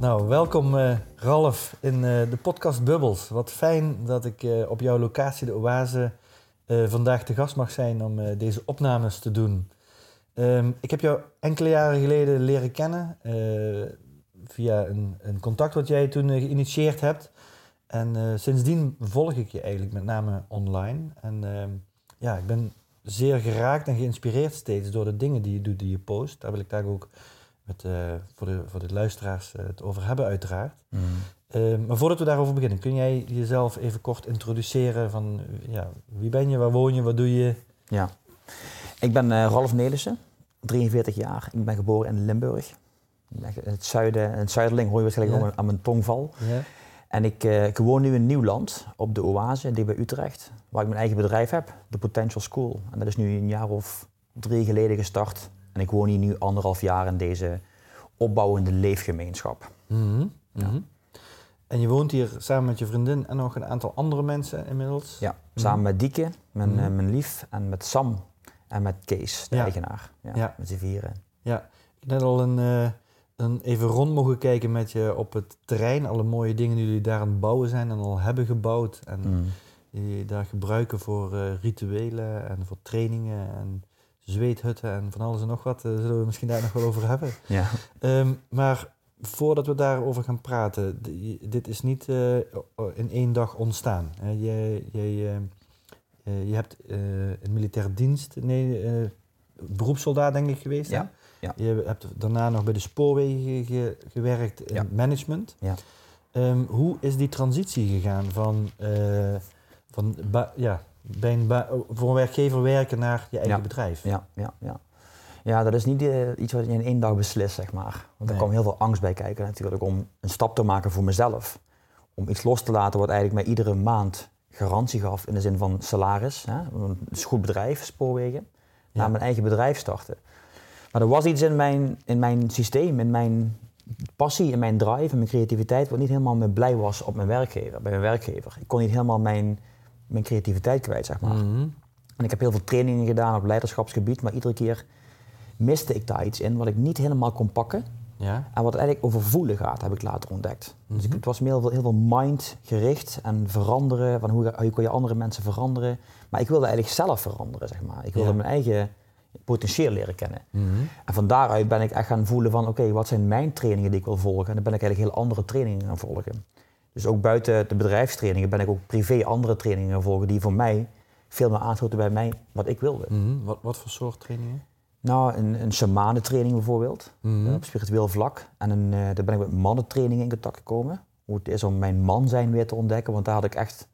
Nou, welkom uh, Ralf in uh, de podcast Bubbles. Wat fijn dat ik uh, op jouw locatie, de Oase, vandaag te gast mag zijn om deze opnames te doen. Um, ik heb jou enkele jaren geleden leren kennen via een, een, contact wat jij toen geïnitieerd hebt. En sindsdien volg ik je eigenlijk met name online. En ehm, ja, ik ben zeer geraakt en geïnspireerd steeds door de dingen die je doet, die je post. Daar wil ik daar ook met, uh, voor, de, voor de luisteraars uh, het over hebben, uiteraard. Mm. Uh, maar voordat we daarover beginnen, kun jij jezelf even kort introduceren van ja, wie ben je, waar woon je, wat doe je? Ja, ik ben uh, Ralf Nelissen, 43 jaar. Ik ben geboren in Limburg. In het zuiden, in het zuiderling hoor je waarschijnlijk ja. aan mijn tongval. Ja. En ik, ik, woon nu in Nieuwland, op de Oase, dicht bij Utrecht, waar ik mijn eigen bedrijf heb, de Potential School. En dat is nu een jaar of drie geleden gestart. En ik woon hier nu anderhalf jaar in deze opbouwende leefgemeenschap. Mm ja. Mhm. En je woont hier samen met je vriendin en nog een aantal andere mensen inmiddels? Ja, samen met Dieke, mijn, mm mijn lief, en met Sam en met Kees, de eigenaar. Ja, ja. Met z'n vieren. Ja, ik heb net al een, uh, een even rond mogen kijken met je op het terrein. Alle mooie dingen die jullie daar aan het bouwen zijn en al hebben gebouwd. En mm. die daar gebruiken voor uh, rituelen en voor trainingen. En zweethutten en van alles en nog wat. Eh, zullen we misschien daar nog wel over hebben. Ja. Um, maar voordat we daarover gaan praten, dit is niet uh, in één dag ontstaan. Je, je, uh, je hebt in militaire dienst, nee, beroepssoldaat denk ik geweest. Ja. ja. Je hebt daarna nog bij de spoorwegen ge gewerkt in ja. management. Ja. Um, hoe is die transitie gegaan van, van ja, voor een werkgever werken naar je eigen bedrijf. Ja, ja, ja. ja, dat is niet uh, iets wat je in één dag beslist, zeg maar. Want er kwam heel veel angst bij kijken natuurlijk om een stap te maken voor mezelf. Om iets los te laten wat eigenlijk mij iedere maand garantie gaf in de zin van salaris. Hè? Een goed bedrijf, spoorwegen. Ja. Naar mijn eigen bedrijf starten. Maar er was iets in mijn, in mijn systeem, in mijn passie, in mijn drive, in mijn creativiteit, wat niet helemaal me blij was op mijn werkgever, bij mijn werkgever. Ik kon niet helemaal mijn mijn creativiteit kwijt, zeg maar. Mhm. En ik heb heel veel trainingen gedaan op leiderschapsgebied, maar iedere keer miste ik daar iets in wat ik niet helemaal kon pakken. Ja. En wat eigenlijk over voelen gaat, heb ik later ontdekt. Dus ik, Mhm. het was meer heel veel, heel veel mind gericht en veranderen, van hoe, hoe kun je andere mensen veranderen. Maar ik wilde eigenlijk zelf veranderen, zeg maar. Ik wilde Ja. mijn eigen potentieel leren kennen. Mhm. En van daaruit ben ik echt gaan voelen van, oké, wat zijn mijn trainingen die ik wil volgen? En dan ben ik eigenlijk heel andere trainingen gaan volgen. Dus ook buiten de bedrijfstrainingen ben ik ook privé andere trainingen gaan volgen die voor mij veel meer aansloten bij mij, wat ik wilde. Mhm. Wat, wat voor soort trainingen? Nou, een, een shamanentraining bijvoorbeeld, Mhm. op spiritueel vlak. En een, eh, daar ben ik met mannentrainingen in contact gekomen. Hoe het is om mijn man zijn weer te ontdekken, want daar had ik echt,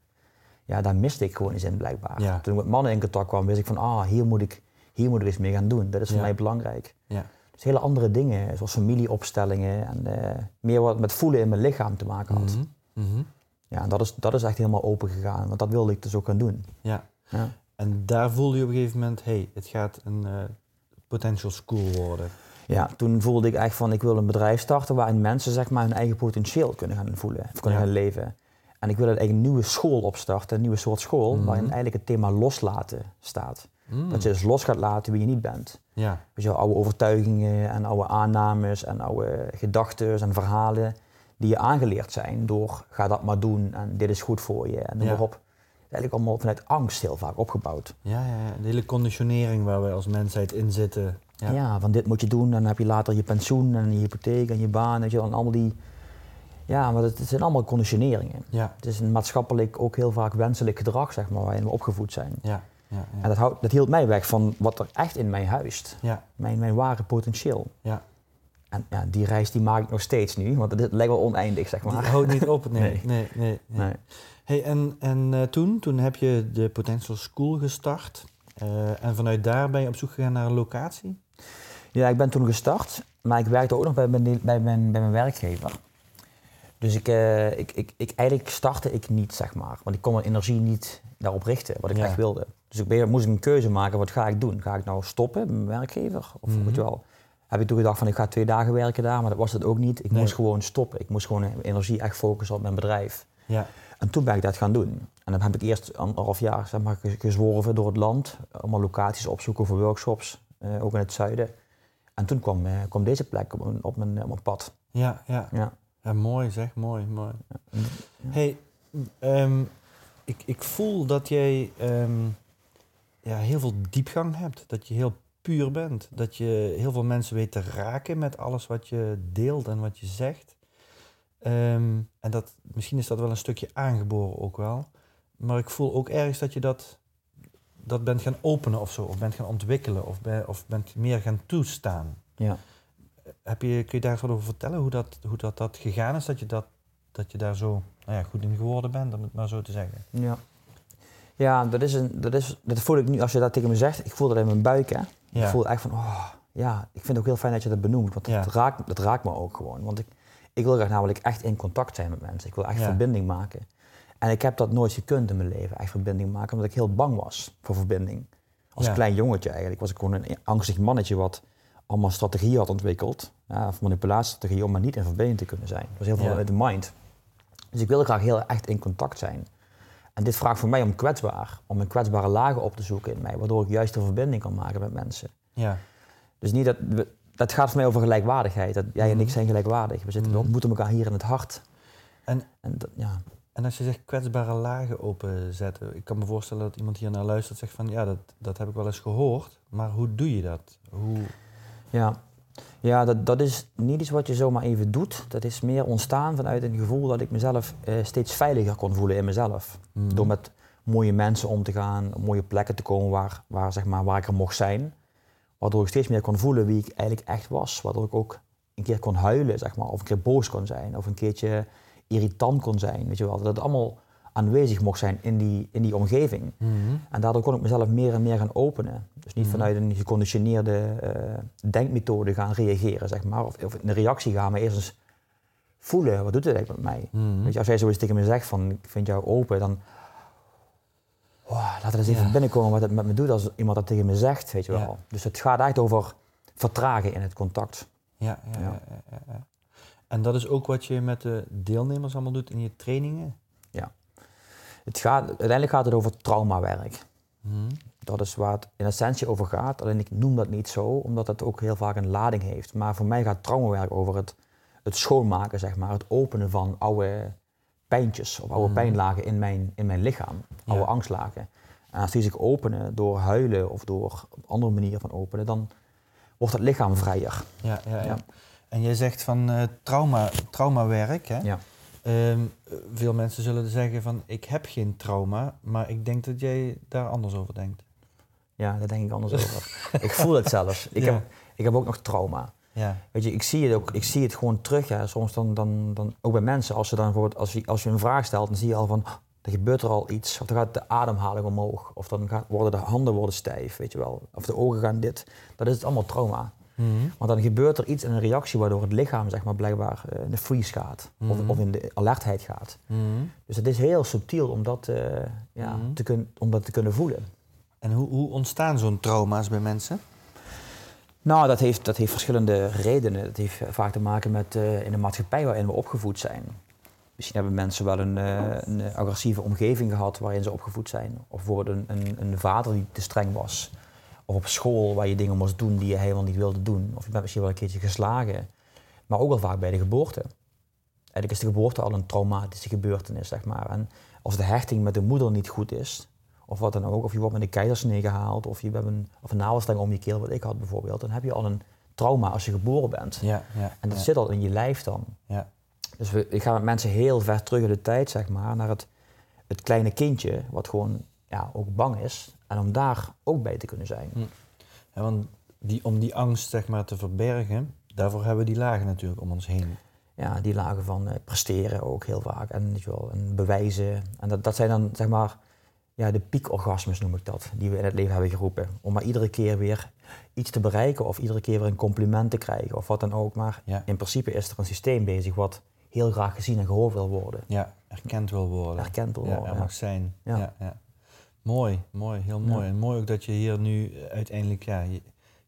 ja, daar miste ik gewoon iets in blijkbaar. Ja. Toen ik met mannen in contact kwam, wist ik van, ah, hier moet ik, hier moet ik iets mee gaan doen. Dat is voor Ja. mij belangrijk. Ja. Dus hele andere dingen, zoals familieopstellingen en eh, meer wat met voelen in mijn lichaam te maken had. Mhm. Ja, en dat is, dat is echt helemaal open gegaan, want dat wilde ik dus ook gaan doen. Ja. Ja. En daar voelde je op een gegeven moment, hé, hey, het gaat een eh, potential school worden. Ja, toen voelde ik echt van ik wil een bedrijf starten waarin mensen zeg maar hun eigen potentieel kunnen gaan voelen, of kunnen Ja. gaan leven. En ik wil eigenlijk een nieuwe school opstarten, een nieuwe soort school, Mhm. waarin eigenlijk het thema loslaten staat. Mm. Dat je dus los gaat laten wie je niet bent. Ja. Dus jouw oude overtuigingen en oude aannames en oude gedachten en verhalen die je aangeleerd zijn door ga dat maar doen en dit is goed voor je en noem Ja. maar op. Eigenlijk allemaal vanuit angst heel vaak opgebouwd. Ja, ja, ja. De hele conditionering waar we als mensheid in zitten. Ja. Ja. van dit moet je doen en dan heb je later je pensioen en je hypotheek en je baan. Weet je, en allemaal die... Ja, maar het, het zijn allemaal conditioneringen. Ja. Het is een maatschappelijk ook heel vaak wenselijk gedrag, zeg maar, waarin we opgevoed zijn. Ja. Ja. En Ja. dat, houdt, dat hield mij weg van wat er echt in mij huist. Ja. Mijn, mijn ware potentieel. Ja. En ja, die reis die maak ik nog steeds nu, want het lijkt wel oneindig, zeg Die maar. houdt niet op. Nee. Nee. nee. nee, nee. Nee. Hey, en en eh, toen, toen heb je de Potential School gestart. eh, en vanuit daar ben je op zoek gegaan naar een locatie? Ja, ik ben toen gestart, maar ik werkte ook nog bij mijn, bij mijn, bij mijn werkgever. Dus ik, eh, ik, ik, ik, eigenlijk startte ik niet, zeg maar. Want ik kon mijn energie niet daarop richten, wat ik Ja. echt wilde. Dus ik moest een keuze maken, wat ga ik doen? Ga ik nou stoppen met mijn werkgever? Of Mhm. weet je wel, heb ik toen gedacht van ik ga twee dagen werken daar, maar dat was het ook niet. Ik Nee. moest gewoon stoppen. Ik moest gewoon energie echt focussen op mijn bedrijf. Ja. En toen ben ik dat gaan doen. En dan heb ik eerst anderhalf jaar zeg maar, ge- gezworven door het land. Allemaal locaties opzoeken voor workshops, eh, ook in het zuiden. En toen kwam, eh, kwam deze plek op mijn, op mijn, op mijn pad. Ja, ja. Ja. Ja, mooi zeg, mooi, mooi. Hey, ehm, ik, ik voel dat jij ehm, ja, heel veel diepgang hebt. Dat je heel puur bent. Dat je heel veel mensen weet te raken met alles wat je deelt en wat je zegt. Ehm, en dat, misschien is dat wel een stukje aangeboren ook wel. Maar ik voel ook ergens dat je dat, dat bent gaan openen of zo. Of bent gaan ontwikkelen. Of, ben, of bent meer gaan toestaan. Ja. Heb je, kun je daar eens wat over vertellen? Hoe dat, hoe dat, dat gegaan is? Dat je, dat, dat je daar zo nou ja, goed in geworden bent, om het maar zo te zeggen. Ja, ja dat, is een, dat, is, dat voel ik nu, als je dat tegen me zegt, ik voel dat in mijn buik. Hè. Ja. Ik voel echt van, oh, ja, ik vind het ook heel fijn dat je dat benoemt. Want Ja. dat, raakt, dat raakt me ook gewoon. Want ik, ik wil graag namelijk echt in contact zijn met mensen. Ik wil echt verbinding maken. En ik heb dat nooit gekund in mijn leven, echt verbinding maken, omdat ik heel bang was voor verbinding. Als Ja. klein jongetje eigenlijk was ik gewoon een angstig mannetje wat allemaal strategieën had ontwikkeld. Ja, of manipulatiestrategieën om maar niet in verbinding te kunnen zijn. Dat was heel veel Ja. uit de mind. Dus ik wil graag heel echt in contact zijn. En dit vraagt voor mij om kwetsbaar, om een kwetsbare lagen op te zoeken in mij, waardoor ik juist een verbinding kan maken met mensen. Ja. Dus niet dat, dat gaat voor mij over gelijkwaardigheid. Dat jij en ik Mhm. zijn gelijkwaardig. We, zitten, we Mhm. ontmoeten elkaar hier in het hart. En- en dat, ja. En als je zegt kwetsbare lagen openzetten, ik kan me voorstellen dat iemand hier naar luistert en zegt van ja, dat, dat heb ik wel eens gehoord, maar hoe doe je dat? Hoe... Ja, ja dat, dat is niet iets wat je zomaar even doet. Dat is meer ontstaan vanuit een gevoel dat ik mezelf eh, steeds veiliger kon voelen in mezelf. Mhm. Door met mooie mensen om te gaan, op mooie plekken te komen waar, waar, zeg maar, waar ik er mocht zijn. Waardoor ik steeds meer kon voelen wie ik eigenlijk echt was. Waardoor ik ook een keer kon huilen, zeg maar, of een keer boos kon zijn, of een keertje irritant kon zijn. Weet je wel. Dat allemaal aanwezig mocht zijn in die, in die omgeving. Mhm. En daardoor kon ik mezelf meer en meer gaan openen. Dus niet Mhm. vanuit een geconditioneerde eh, denkmethode gaan reageren, zeg maar. Of, of een reactie gaan, maar eerst eens voelen, wat doet het eigenlijk met mij? Mhm. Weet je, als jij zoiets tegen me zegt van, ik vind jou open, dan... Oh, laat er eens even binnenkomen wat het met me doet als iemand dat tegen me zegt, weet je Ja. wel. Dus het gaat echt over vertragen in het contact. Ja, ja, ja. En dat is ook wat je met de deelnemers allemaal doet in je trainingen? Het gaat, uiteindelijk gaat het over traumawerk. Mhm. Dat is waar het in essentie over gaat. Alleen ik noem dat niet zo, omdat het ook heel vaak een lading heeft. Maar voor mij gaat traumawerk over het, het schoonmaken, zeg maar. Het openen van oude pijntjes of oude Mhm. pijnlagen in mijn, in mijn lichaam. Oude Ja. angstlagen. En als die zich openen door huilen of door op andere manieren van openen, dan wordt het lichaam vrijer. Ja, ja, ja. En jij zegt van eh, trauma, traumawerk, hè? Ja. Ehm, eh, veel mensen zullen zeggen van ik heb geen trauma, maar ik denk dat jij daar anders over denkt. Ja, daar denk ik anders over. Ik voel het zelfs. Ik, Ja. heb, ik heb ook nog trauma. Ja, Weet je, ik zie het ook, ik zie het gewoon terug. Hè. Soms dan, dan, dan, ook bij mensen, als, ze dan bijvoorbeeld, als, je, als je een vraag stelt, dan zie je al van, "Oh, er gebeurt er al iets. Of dan gaat de ademhaling omhoog. Of dan gaat, worden de handen worden stijf, weet je wel. Of de ogen gaan dit. Dat is het allemaal trauma. Mhm. Want dan gebeurt er iets in een reactie waardoor het lichaam, zeg maar, blijkbaar eh, in de freeze gaat. Of, Mhm. of in de alertheid gaat. Mhm. Dus het is heel subtiel om dat, eh, ja, te, kun, om dat te kunnen voelen. En hoe, hoe ontstaan zo'n trauma's bij mensen? Nou, dat heeft, dat heeft verschillende redenen. Dat heeft vaak te maken met eh, in de maatschappij waarin we opgevoed zijn. Misschien hebben mensen wel een, eh, een agressieve omgeving gehad waarin ze opgevoed zijn. Of een, een, een vader die te streng was. Of op school waar je dingen moest doen die je helemaal niet wilde doen. Of je bent misschien wel een keertje geslagen. Maar ook wel vaak bij de geboorte. Eigenlijk is de geboorte al een traumatische gebeurtenis, zeg maar. En als de hechting met de moeder niet goed is, of wat dan ook, of je wordt met een keizersnee gehaald, of je hebt een, of een om je keel, wat ik had bijvoorbeeld, dan heb je al een trauma als je geboren bent. Ja, ja. En dat ja. zit al in je lijf dan. Ja. Dus we, ik ga met mensen heel ver terug in de tijd, zeg maar, naar het, het kleine kindje, wat gewoon ja, ook bang is. En om daar ook bij te kunnen zijn. Ja, want die, om die angst zeg maar, te verbergen, daarvoor hebben we die lagen natuurlijk om ons heen. Ja, die lagen van eh, presteren ook heel vaak. En, weet je wel, en bewijzen. En dat, dat zijn dan, zeg maar, ja, de piekorgasmes noem ik dat, die we in het leven hebben geroepen. Om maar iedere keer weer iets te bereiken of iedere keer weer een compliment te krijgen of wat dan ook. Maar Ja. in principe is er een systeem bezig wat heel graag gezien en gehoord wil worden. Ja, erkend wil worden. Erkend wil ja, worden. er ja. mag zijn. Ja. Ja. Mooi, mooi, heel mooi. Ja. En mooi ook dat je hier nu uiteindelijk ja, je,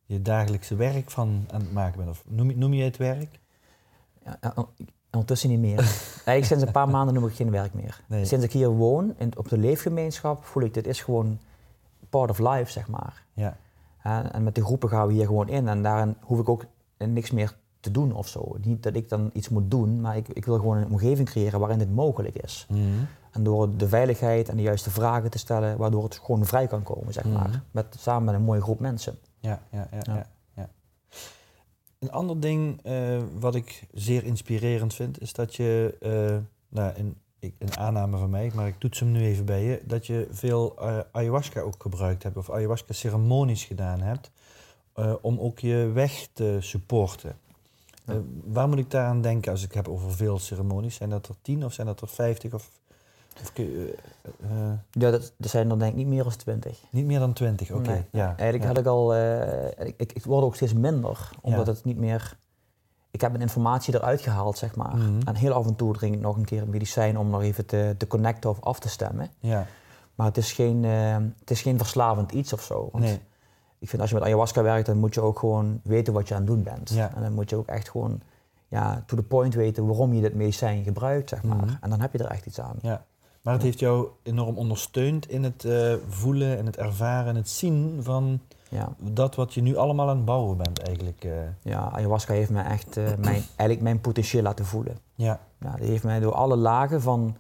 je dagelijkse werk van aan het maken bent. Of noem, je- noem je het werk? Ja, en- en ondertussen niet meer. Eigenlijk sinds een paar maanden noem ik geen werk meer. Nee. Sinds ik hier woon, in, op de leefgemeenschap, voel ik dit is gewoon part of life, zeg maar. Ja, Hè, En met de groepen gaan we hier gewoon in en daarin hoef ik ook niks meer te doen of zo. Niet dat ik dan iets moet doen, maar ik, ik wil gewoon een omgeving creëren waarin dit mogelijk is. Mhm. En door de veiligheid en de juiste vragen te stellen, waardoor het gewoon vrij kan komen, zeg maar. Mhm. Met, samen met een mooie groep mensen. ja, ja, ja. Ja. ja. ja. Een ander ding eh, wat ik zeer inspirerend vind, is dat je, eh, nou, een, ik, een aanname van mij, maar ik toets hem nu even bij je, dat je veel eh, ayahuasca ook gebruikt hebt, of ayahuasca-ceremonies gedaan hebt, om ook je weg te supporten. Ja. Waar moet ik daaraan denken als ik heb over veel ceremonies? Zijn dat er tien of zijn dat er vijftig? Of, je, eh, eh, Ja, dat, dat zijn er denk ik niet meer dan twintig. niet meer dan twintig, oké. Nee. Ja, Eigenlijk ja. had ik al, eh, ik, ik, word ook steeds minder, omdat Ja. het niet meer, ik heb mijn informatie eruit gehaald, zeg maar. Mhm. En heel af en toe drink ik nog een keer een medicijn om nog even te, te connecten of af te stemmen. Ja, Maar het is geen, het is geen verslavend iets of zo. Want nee. ik vind als je met ayahuasca werkt, dan moet je ook gewoon weten wat je aan het doen bent. Ja. En dan moet je ook echt gewoon, ja, to the point weten waarom je dit medicijn gebruikt, zeg maar. Mhm. En dan heb je er echt iets aan. Ja, maar het heeft jou enorm ondersteund in het eh, voelen en het ervaren en het zien van Ja. dat wat je nu allemaal aan het bouwen bent eigenlijk. eh. Ja, ayahuasca heeft mij echt eh, mijn, eigenlijk mijn potentieel laten voelen. ja, Ja, die heeft mij door alle lagen van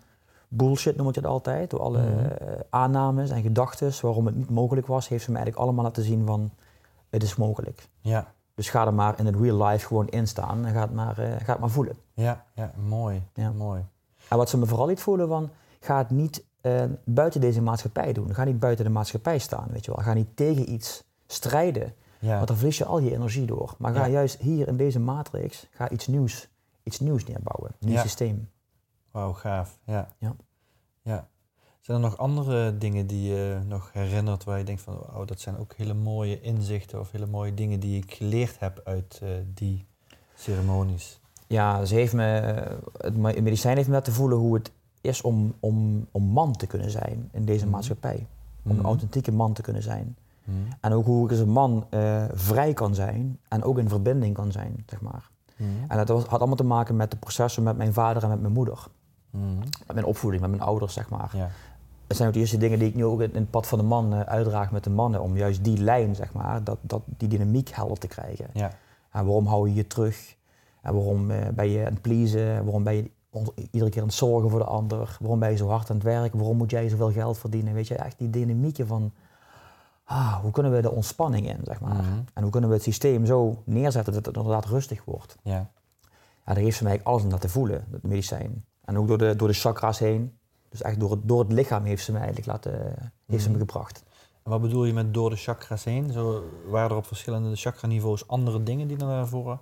bullshit, noem ik het altijd, door alle Mhm. aannames en gedachten waarom het niet mogelijk was, heeft ze me eigenlijk allemaal laten zien van het is mogelijk. ja, Dus ga er maar in het real life gewoon in staan en ga het maar, ga het maar voelen. ja, ja, mooi, Ja. mooi. En wat ze me vooral liet voelen van, ga het niet eh, buiten deze maatschappij doen. Ga niet buiten de maatschappij staan, weet je wel. Ga niet tegen iets strijden, Ja, want dan verlies je al je energie door. Maar ga Ja. juist hier in deze matrix, ga iets nieuws, iets nieuws neerbouwen. Een nieuw Ja. systeem. wauw, gaaf. Ja. Ja. ja. Zijn er nog andere dingen die je nog herinnert waar je denkt van, wauw, dat zijn ook hele mooie inzichten of hele mooie dingen die ik geleerd heb uit eh, die ceremonies? Ja, ze heeft me, het me- medicijn heeft me laten voelen hoe het is om, om, om man te kunnen zijn in deze Mhm. maatschappij. Om Mhm. een authentieke man te kunnen zijn. Mhm. En ook hoe ik als een man eh, vrij kan zijn en ook in verbinding kan zijn, zeg maar. Mhm. En dat was, had allemaal te maken met de processen met mijn vader en met mijn moeder. Mhm. Met mijn opvoeding, met mijn ouders, zeg maar. Ja, Dat zijn ook de eerste dingen die ik nu ook in in het pad van de man eh, uitdraag met de mannen. Om juist die lijn, zeg maar, dat, dat, die dynamiek helder te krijgen. ja, En waarom hou je je terug? En waarom eh, ben je aan het pleasen? Waarom ben je iedere keer aan het zorgen voor de ander? Waarom ben je zo hard aan het werken? Waarom moet jij zoveel geld verdienen? Weet je, echt die dynamiekje van... Ah, hoe kunnen we de ontspanning in, zeg maar? Mhm. En hoe kunnen we het systeem zo neerzetten dat het inderdaad rustig wordt? ja. Ja, daar heeft ze mij alles in laten voelen, dat medicijn. En ook door de, door de chakra's heen. Dus echt door het, door het lichaam heeft ze mij eigenlijk laten, heeft ze me Mhm. gebracht. En wat bedoel je met door de chakras heen? Zo waren er op verschillende chakraniveaus andere dingen die er naar voren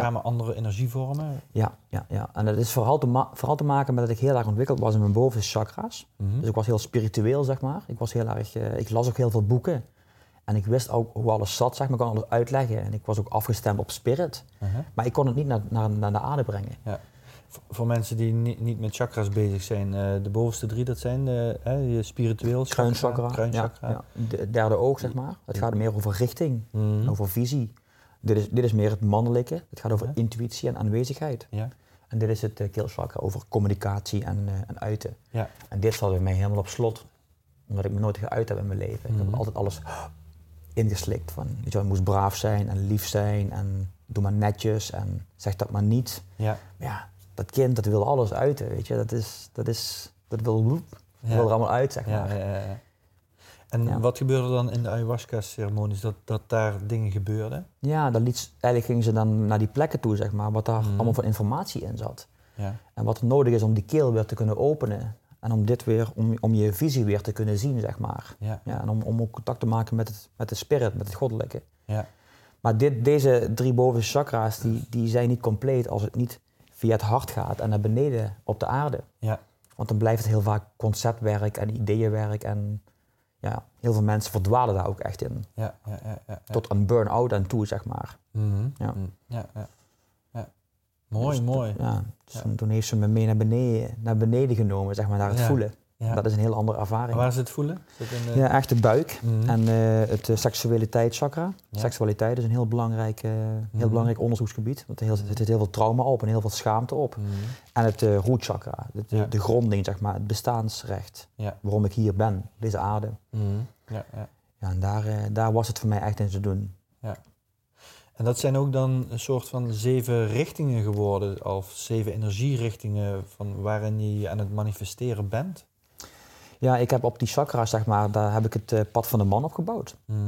kwamen, andere energievormen? Ja, ja, ja. En dat is vooral te, vooral te maken met dat ik heel erg ontwikkeld was in mijn bovenste chakra's. Mhm. Dus ik was heel spiritueel, zeg maar. Ik, was heel erg, eh, ik las ook heel veel boeken. En ik wist ook hoe alles zat, zeg maar. Ik kon alles uitleggen. En ik was ook afgestemd op spirit. Uh-huh. Maar ik kon het niet naar, naar, naar de aarde brengen. V- Voor mensen die niet, niet met chakras bezig zijn, eh, de bovenste drie, dat zijn de, hè, je spiritueel chakra, Kruinchakra. kruinchakra. Ja, ja. De derde oog, zeg maar. Het gaat meer over richting, Mhm. over visie. Dit is, dit is meer het mannelijke. Het gaat over Ja. intuïtie en aanwezigheid. Ja. En dit is het uh, keelchakra, over communicatie en, eh, en uiten. Ja. En dit zat bij mij helemaal op slot. Omdat ik me nooit geuit heb in mijn leven. Ik Mhm. heb altijd alles ingeslikt. Van, weet je ik moest braaf zijn en lief zijn en doe maar netjes en zeg dat maar niet. Ja. Maar ja, dat kind dat wil alles uiten, weet je. Dat is, dat is, dat wil, dat wil er allemaal uit, zeg maar. ja, ja, ja. En Ja. wat gebeurde dan in de ayahuasca-ceremonies, dat, dat daar dingen gebeurden? Ja, dan liet, eigenlijk gingen ze dan naar die plekken toe, zeg maar, wat daar Mhm. allemaal voor informatie in zat. Ja. En wat er nodig is om die keel weer te kunnen openen. En om dit weer, om, om je visie weer te kunnen zien, zeg maar. Ja. Ja, en om, om ook contact te maken met het, met de spirit, met het goddelijke. Ja. Maar dit, deze drie bovenste chakra's, die, die zijn niet compleet als het niet via het hart gaat en naar beneden op de aarde. Ja. Want dan blijft het heel vaak conceptwerk en ideeënwerk. En ja, heel veel mensen verdwalen daar ook echt in. Ja. Ja. Ja. Ja. Tot een burn-out aan toe, zeg maar. Mhm. Ja. Mhm. ja, ja, ja. Mooi, Dus mooi. Ja, dus toen- heeft ze me mee naar beneden, naar beneden genomen, zeg maar, naar het voelen. Ja. Dat is een heel andere En ervaring. waar is het voelen? Is het in de... Ja, echt de buik Mhm. en eh, het uh, seksualiteitschakra. Ja. Seksualiteit is een heel belangrijk, eh, heel Mhm. belangrijk onderzoeksgebied. Want er zit heel veel trauma op en heel veel schaamte op. Mhm. En het uh, rootchakra, de, de, Ja. de gronding, zeg maar, het bestaansrecht. Ja. Waarom ik hier ben, deze aarde. Ja, ja. Ja, en daar, eh, daar was het voor mij echt in te doen. En dat zijn ook dan een soort van zeven richtingen geworden, of zeven energierichtingen van waarin je aan het manifesteren bent? Ja, ik heb op die chakra, zeg maar, daar heb ik het eh, pad van de man opgebouwd. Mhm.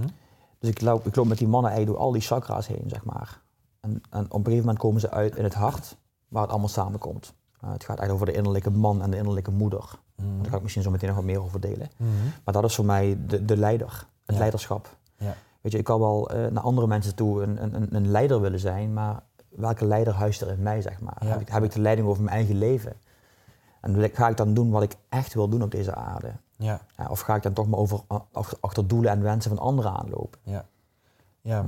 Dus ik loop, ik loop met die mannen eigenlijk door al die chakra's heen, zeg maar. En, en op een gegeven moment komen ze uit in het hart, waar het allemaal samenkomt. Uh, het gaat eigenlijk over de innerlijke man en de innerlijke moeder. Mhm. Daar ga ik misschien zo meteen nog wat meer over delen. Mhm. Maar dat is voor mij de, de leider, het Ja. leiderschap. Ja. Weet je, ik kan wel eh, naar andere mensen toe een, een, een leider willen zijn, maar welke leider huist er in mij, zeg maar? Ja. Heb, ik, heb ik de leiding over mijn eigen leven? En ga ik dan doen wat ik echt wil doen op deze aarde? Ja, Ja, of ga ik dan toch maar over, achter, doelen en wensen van anderen aanlopen? ja. Ja,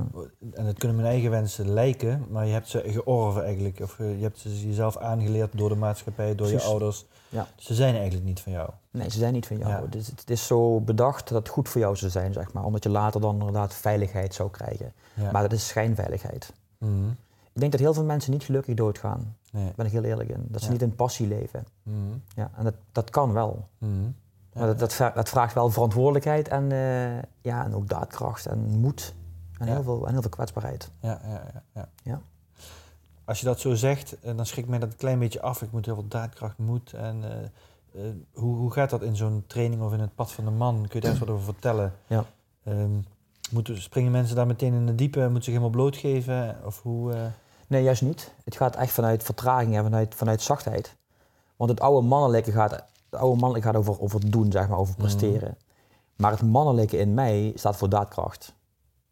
en het kunnen mijn eigen wensen lijken, maar je hebt ze georven eigenlijk. Of eh, je hebt ze jezelf aangeleerd door de maatschappij, door je ouders. Ja. Ze zijn eigenlijk niet van jou. Nee, ze zijn niet van jou. Ja. Het, is, het is zo bedacht dat het goed voor jou zou zijn, zeg maar. Omdat je later dan inderdaad veiligheid zou krijgen. Ja. Maar dat is schijnveiligheid. Mhm. Ik denk dat heel veel mensen niet gelukkig doodgaan. Nee. Daar ben ik heel eerlijk in. Dat ze Ja. niet in passie leven. Mhm. Ja, en dat, dat kan wel. Mhm. Ja, Maar dat, dat, vra- dat vraagt wel verantwoordelijkheid en, eh, ja, en ook daadkracht en moed. En, Ja. heel, veel, en heel veel kwetsbaarheid. Ja, ja, ja, ja. Ja. Als je dat zo zegt, eh, dan schrikt mij dat een klein beetje af. Ik moet heel veel daadkracht, moed. En eh, hoe, hoe gaat dat in zo'n training of in het pad van de man? Kun je daar eens wat over vertellen? Ja. Ehm, moeten, springen mensen daar meteen in de diepe? Moeten zich helemaal blootgeven? Of hoe... Nee, juist niet. Het gaat echt vanuit vertraging en vanuit, vanuit zachtheid. Want het oude mannelijke gaat, het oude mannelijke gaat over, over doen, zeg maar, over Mhm. presteren. Maar het mannelijke in mij staat voor daadkracht.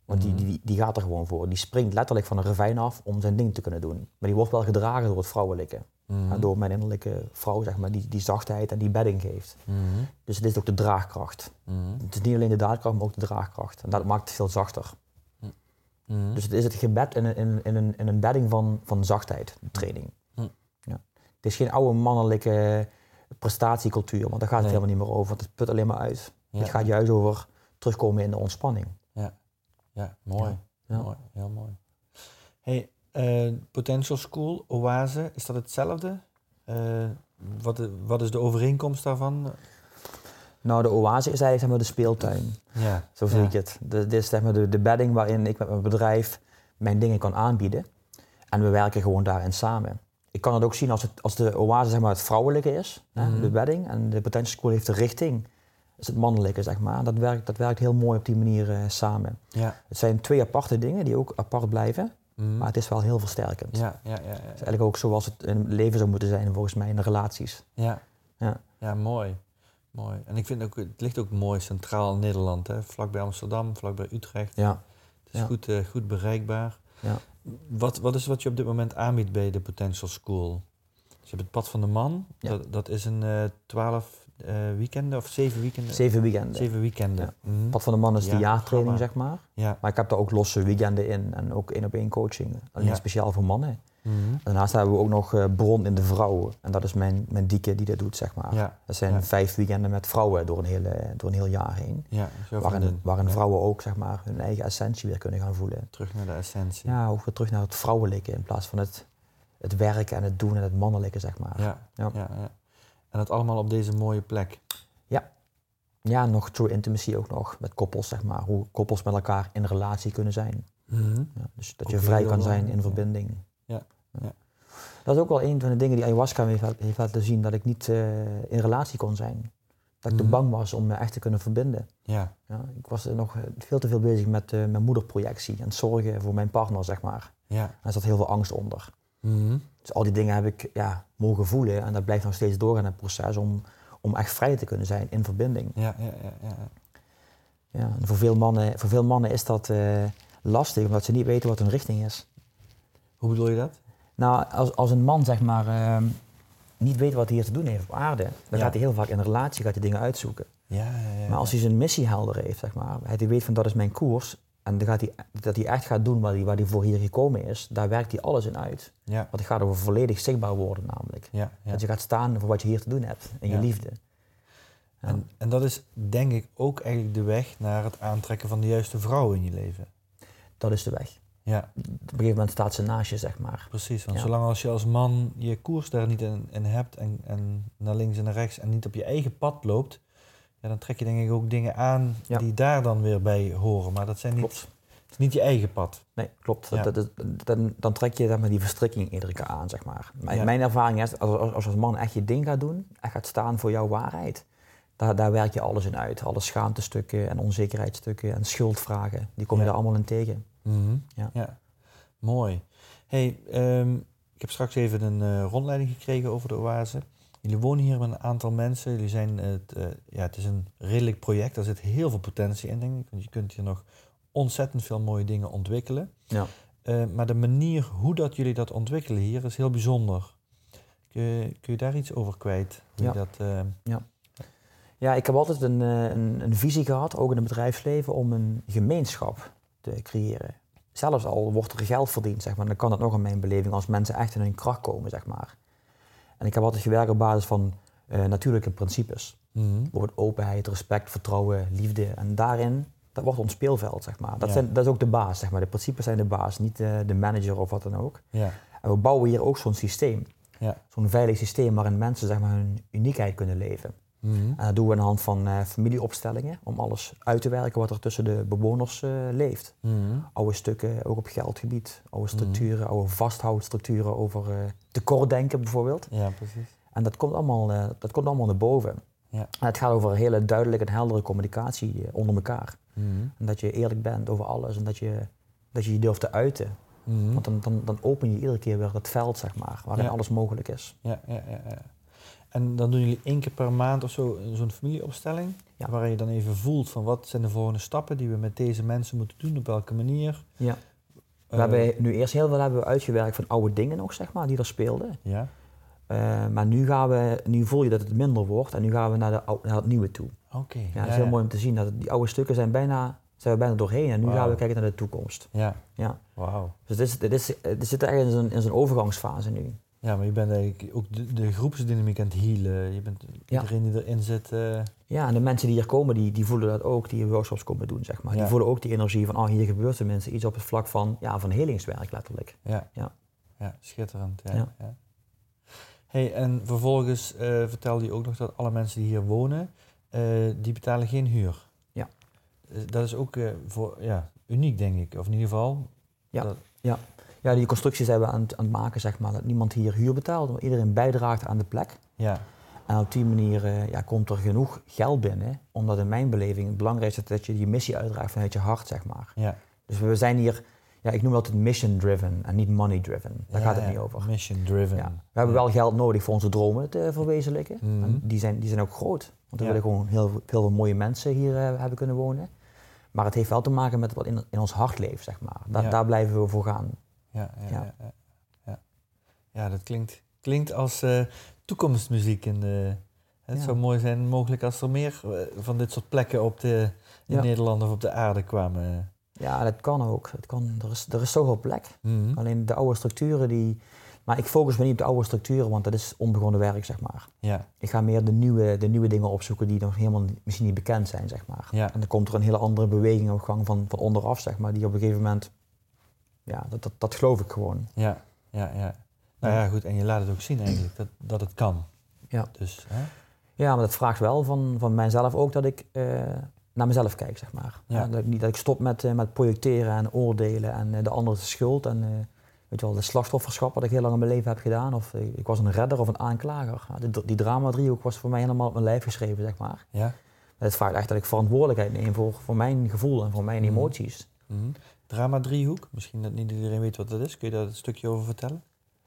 Want Mhm. die, die, die gaat er gewoon voor. Die springt letterlijk van een ravijn af om zijn ding te kunnen doen. Maar die wordt wel gedragen door het vrouwelijke. mhm. En door mijn innerlijke vrouw, zeg maar, die, die zachtheid en die bedding geeft. Dus het is ook de draagkracht. Het is niet alleen de daadkracht, maar ook de draagkracht. En dat maakt het veel zachter. Mhm. Dus het is het gebed in een, in, in een, in een bedding van, van zachtheid, de training. Hm. Ja. Het is geen oude mannelijke prestatiecultuur, want daar gaat het Nee. helemaal niet meer over. Want het put alleen maar uit. Ja. Het gaat juist over terugkomen in de ontspanning. Ja, mooi. Ja. mooi. Heel mooi. Hey, eh, Potential School, Oase, is dat hetzelfde? Eh, wat, wat is de overeenkomst daarvan? Nou, de oase is eigenlijk zeg maar, de speeltuin. Ja. Zo zie ja. ik het. De- Dit is zeg maar, de, de bedding waarin ik met mijn bedrijf mijn dingen kan aanbieden. En we werken gewoon daarin samen. Ik kan het ook zien als, het, als de oase zeg maar, het vrouwelijke is, hè, Mhm. de bedding. En de Potential School heeft de richting, is het mannelijke, zeg maar. Dat werkt, dat werkt heel mooi op die manier eh, samen. Ja. Het zijn twee aparte dingen die ook apart blijven, Mhm. maar het is wel heel versterkend. ja, ja, ja, ja. Het is eigenlijk ook zoals het in het leven zou moeten zijn, volgens mij, in de relaties. Ja. Ja. ja, mooi. Mooi. En ik vind ook, het ligt ook mooi centraal in Nederland, hè? vlakbij Amsterdam, vlakbij Utrecht. Ja, Het is Ja. goed, eh, goed bereikbaar. ja. Wat, wat is wat je op dit moment aanbiedt bij de Potential School? Dus je hebt het Pad van de Man, Ja. dat, dat is een eh, twaalf eh, weekenden of zeven weekenden? Zeven weekenden. Zeven weekenden. Ja. Mhm. Pad van de Man is Ja, de jaartraining, programma. zeg maar. Ja. Maar ik heb daar ook losse weekenden in en ook één op één coaching. Alleen speciaal voor mannen. Mhm. Daarnaast hebben we ook nog eh, Bron in de Vrouwen. En dat is mijn, mijn dieke die dat doet, zeg maar. Ja. Dat zijn Ja. vijf weekenden met vrouwen door een, hele, door een heel jaar heen. Ja, Waarin, Ja. vrouwen ook zeg maar, hun eigen essentie weer kunnen gaan voelen. Terug naar de essentie. Ja, ook weer terug naar het vrouwelijke in plaats van het, het werken en het doen en het mannelijke, zeg maar. Ja, Ja. ja. ja. En dat allemaal op deze mooie plek. Ja, nog true intimacy ook nog, met koppels, zeg maar. Hoe koppels met elkaar in relatie kunnen zijn. Mhm. Ja, dus dat Ook je vrij kan zijn in ja. verbinding. Ja. Dat is ook wel een van de dingen die ayahuasca me heeft, laten zien, dat ik niet eh, in relatie kon zijn. Dat ik te Mhm. bang was om me echt te kunnen verbinden. Ja, Ja, ik was nog eh, veel te veel bezig met eh, mijn moederprojectie en het zorgen voor mijn partner, zeg maar. ja. En er zat heel veel angst onder. Mhm. Dus al die dingen heb ik ja, mogen voelen en dat blijft nog steeds doorgaan in het proces om, om echt vrij te kunnen zijn in verbinding. Ja, ja, ja, ja. Ja, en voor, veel mannen, voor veel mannen is dat lastig, omdat ze niet weten wat hun richting is. Hoe bedoel je dat? Nou, als, als een man zeg maar ehm, niet weet wat hij hier te doen heeft op aarde, dan Ja. gaat hij heel vaak in een relatie gaat hij dingen uitzoeken. Ja, ja, ja. Maar als hij zijn missie helder heeft, zeg maar, hij weet van dat is mijn koers en dan gaat hij, dat hij echt gaat doen waar hij, waar hij voor hier gekomen is, daar werkt hij alles in uit. Want het gaat over volledig zichtbaar worden namelijk. Dat je gaat staan voor wat je hier te doen hebt, in je liefde. En, en dat is denk ik ook eigenlijk de weg naar het aantrekken van de juiste vrouw in je leven. Dat is de weg. Ja, Op een gegeven moment staat ze naast je, zeg maar. precies. Want Ja. zolang als je als man je koers daar niet in, in hebt en, en naar links en naar rechts en niet op je eigen pad loopt, ja, dan trek je denk ik ook dingen aan Ja. die daar dan weer bij horen. Maar dat zijn niet, Klopt. het is niet je eigen pad. Nee, klopt. Ja. Dat, dan, dan trek je zeg maar, die verstrikking iedere keer aan, zeg maar. Mijn, mijn ervaring is, als, als, als man echt je ding gaat doen, echt gaat staan voor jouw waarheid, daar, daar werk je alles in uit. Alle schaamtestukken en onzekerheidsstukken en schuldvragen, die kom je Ja. er allemaal in tegen. Mhm. Ja. Mooi. Hey, ehm, ik heb straks even een eh, rondleiding gekregen over de oase. Jullie wonen hier met een aantal mensen. Jullie zijn het, eh, ja, het is een redelijk project. Daar zit heel veel potentie in, denk ik. Want je kunt hier nog ontzettend veel mooie dingen ontwikkelen. Ja. Eh, maar de manier hoe dat jullie dat ontwikkelen hier is heel bijzonder. Kun je, kun je daar iets over kwijt? Hoe Ja. dat, eh, Ja, ik heb altijd een, een, een visie gehad, ook in het bedrijfsleven, om een gemeenschap te creëren. Zelfs al wordt er geld verdiend, zeg maar, dan kan dat nog in mijn beleving als mensen echt in hun kracht komen, zeg maar. En ik heb altijd gewerkt op basis van eh, natuurlijke principes. Bijvoorbeeld openheid, respect, vertrouwen, liefde. En daarin, dat wordt ons speelveld, zeg maar. Dat, Ja. zijn, dat is ook de baas, zeg maar. De principes zijn de baas, niet eh, de manager of wat dan ook. Ja, En we bouwen hier ook zo'n systeem. ja. Zo'n veilig systeem waarin mensen, zeg maar, hun uniekheid kunnen leven. Mhm. En dat doen we aan de hand van eh, familieopstellingen, om alles uit te werken wat er tussen de bewoners eh, leeft. Mhm. Oude stukken, ook op geldgebied, oude Mhm. structuren, oude vasthoudstructuren over eh tekortdenken bijvoorbeeld. Ja, precies. En dat komt allemaal, dat komt allemaal naar boven. Ja. En het gaat over hele duidelijke en heldere communicatie onder elkaar. En dat je eerlijk bent over alles en dat je dat je, je durft te uiten. Want dan, dan, dan open je iedere keer weer het veld, zeg maar, waarin Ja. alles mogelijk is. Ja, ja, ja, ja. En dan doen jullie één keer per maand of zo zo'n familieopstelling. Ja. Waar je dan even voelt van wat zijn de volgende stappen die we met deze mensen moeten doen, op welke manier. Ja. We Eh, hebben nu eerst heel veel hebben we uitgewerkt van oude dingen nog, zeg maar, die er speelden. Ja, Eh, maar nu, gaan we, nu voel je dat het minder wordt en nu gaan we naar, de, naar het nieuwe toe. oké. Ja, dat is heel mooi om te zien. Dat het- die oude stukken zijn, bijna, zijn we bijna doorheen en nu gaan we kijken naar de toekomst. Ja, Ja. wauw. Dus is, het, is, het zit echt in zo'n, in zo'n overgangsfase nu. Ja, maar je bent eigenlijk ook de, de groepsdynamiek aan het healen. Je bent Ja. iedereen die erin zit. eh, Ja, en de mensen die hier komen, die, die voelen dat ook, die workshops komen doen, zeg maar. Ja. Die voelen ook die energie van, oh, hier gebeurt tenminste iets op het vlak van, ja, van helingswerk letterlijk. ja. Ja. ja, schitterend. Ja, Ja. Hey, en vervolgens eh, vertelde je ook nog dat alle mensen die hier wonen, eh, die betalen geen huur. Ja. Dat is ook voor, ja, uniek, denk ik. Of in ieder geval. Ja. dat- Ja, die constructies zijn we aan het, aan het maken, zeg maar, dat niemand hier huur betaalt, maar iedereen bijdraagt aan de plek. ja. En op die manier eh, ja, komt er genoeg geld binnen, omdat in mijn beleving het belangrijkste is dat je die missie uitdraagt vanuit je hart, zeg maar. ja. Dus we zijn hier, ja, ik noem dat mission-driven en niet money-driven. Daar Ja, gaat het ja, niet over. Mission driven. Ja. We hebben wel geld nodig voor onze dromen te verwezenlijken. Mhm. En die, zijn, die zijn ook groot. Want we Ja. willen gewoon heel, veel- heel veel mooie mensen hier eh, hebben kunnen wonen. Maar het heeft wel te maken met wat in, in ons hart leeft, zeg maar. Da- Ja. Daar blijven we voor gaan. Ja, ja, Ja. ja. dat klinkt, klinkt als eh, toekomstmuziek. De, het zou mooi zijn mogelijk als er meer eh, van dit soort plekken op de, in. Nederland of op de aarde kwamen. Ja, dat kan ook. Het kan, er, is, er is zoveel plek. Mhm. Alleen de oude structuren die... Maar ik focus me niet op de oude structuren, want dat is onbegonnen werk, zeg maar. Ja, Ik ga meer de nieuwe, de nieuwe dingen opzoeken die nog helemaal misschien niet bekend zijn, zeg maar. Ja. En dan komt er een hele andere beweging op gang van, van onderaf, zeg maar, die op een gegeven moment... Ja, dat, dat, dat geloof ik gewoon. ja, ja, ja. Nou ja, goed. En je laat het ook zien eigenlijk, dat, dat het kan. Ja. Dus, hè? Ja, maar dat vraagt wel van, van mijzelf ook dat ik eh, naar mezelf kijk, zeg maar. Ja. Ja, dat, ik niet, dat ik stop met, eh, met projecteren en oordelen en eh, de ander de schuld en weet je wel, de slachtofferschap wat ik heel lang in mijn leven heb gedaan. Of ik was een redder of een aanklager. Die, die drama-driehoek was voor mij helemaal op mijn lijf geschreven, zeg maar. Ja. Het vraagt echt dat ik verantwoordelijkheid neem voor, voor mijn gevoel en voor mijn Mhm. emoties. Mhm. Driehoek, misschien dat niet iedereen weet wat dat is. Kun je daar een stukje over vertellen?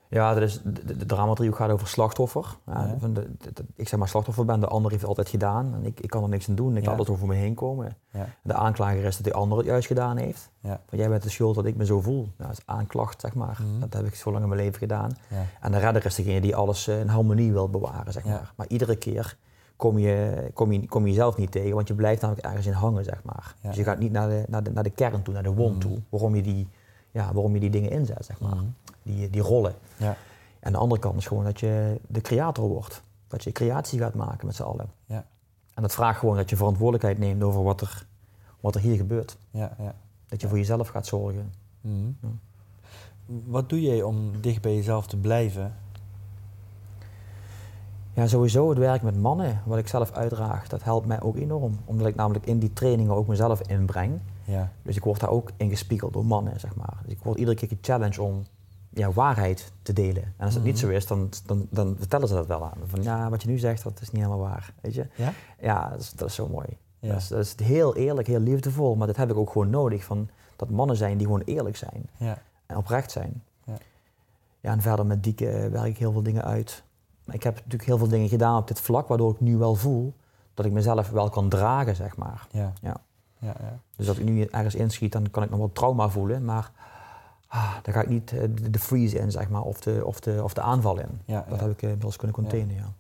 Ja, dat is, de, de, de drama-driehoek gaat over slachtoffer. Ja, de, de- de- ik zeg maar slachtoffer ben, de ander heeft het altijd gedaan en ik, ik kan er niks aan doen. Ik Ja. laat het over me heen komen. Ja. De aanklager is dat die ander het juist gedaan heeft. Van jij bent de schuld dat ik me zo voel. Nou, dat is aanklacht, zeg maar. Mhm. Dat heb ik zo lang in mijn leven gedaan. En de redder is degene die alles eh, in harmonie wil bewaren, zeg maar. Maar iedere keer kom je, kom, je, kom je jezelf niet tegen, want je blijft namelijk ergens in hangen, zeg maar. Ja. Dus je gaat niet naar de, naar, de, naar de kern toe, naar de wond Mhm. toe, waarom je, die, ja, waarom je die dingen inzet, zeg maar. Mhm. Die, die rollen. Ja. En de andere kant is gewoon dat je de creator wordt. Dat je creatie gaat maken met z'n allen. Ja. En dat vraagt gewoon dat je verantwoordelijkheid neemt over wat er, wat er hier gebeurt. Ja, ja. Dat je voor jezelf gaat zorgen. Ja. Wat doe jij om dicht bij jezelf te blijven? Ja, sowieso het werk met mannen, wat ik zelf uitdraag, dat helpt mij ook enorm. Omdat ik namelijk in die trainingen ook mezelf inbreng. Ja. Dus ik word daar ook in gespiegeld door mannen, zeg maar. Dus ik word iedere keer gechallenged om ja, waarheid te delen. En als dat niet Mhm. zo is, dan, dan, dan vertellen ze dat wel aan. Van ja, wat je nu zegt, dat is niet helemaal waar. Weet je? Ja? Ja, dat is, dat is zo mooi. Ja. Dat, is, dat is heel eerlijk, heel liefdevol. Maar dat heb ik ook gewoon nodig. Van, dat mannen zijn die gewoon eerlijk zijn. Ja. En oprecht zijn. Ja. Ja, en verder met Dieke werk ik heel veel dingen uit. Maar ik heb natuurlijk heel veel dingen gedaan op dit vlak, waardoor ik nu wel voel dat ik mezelf wel kan dragen, zeg maar. Ja. Ja. Ja, ja. Dus dat ik nu ergens inschiet, dan kan ik nog wel trauma voelen, maar ah, daar ga ik niet eh, de, de freeze in, zeg maar, of de, of de, of de aanval in. ja, Dat heb ik eh, wel eens kunnen containen, ja.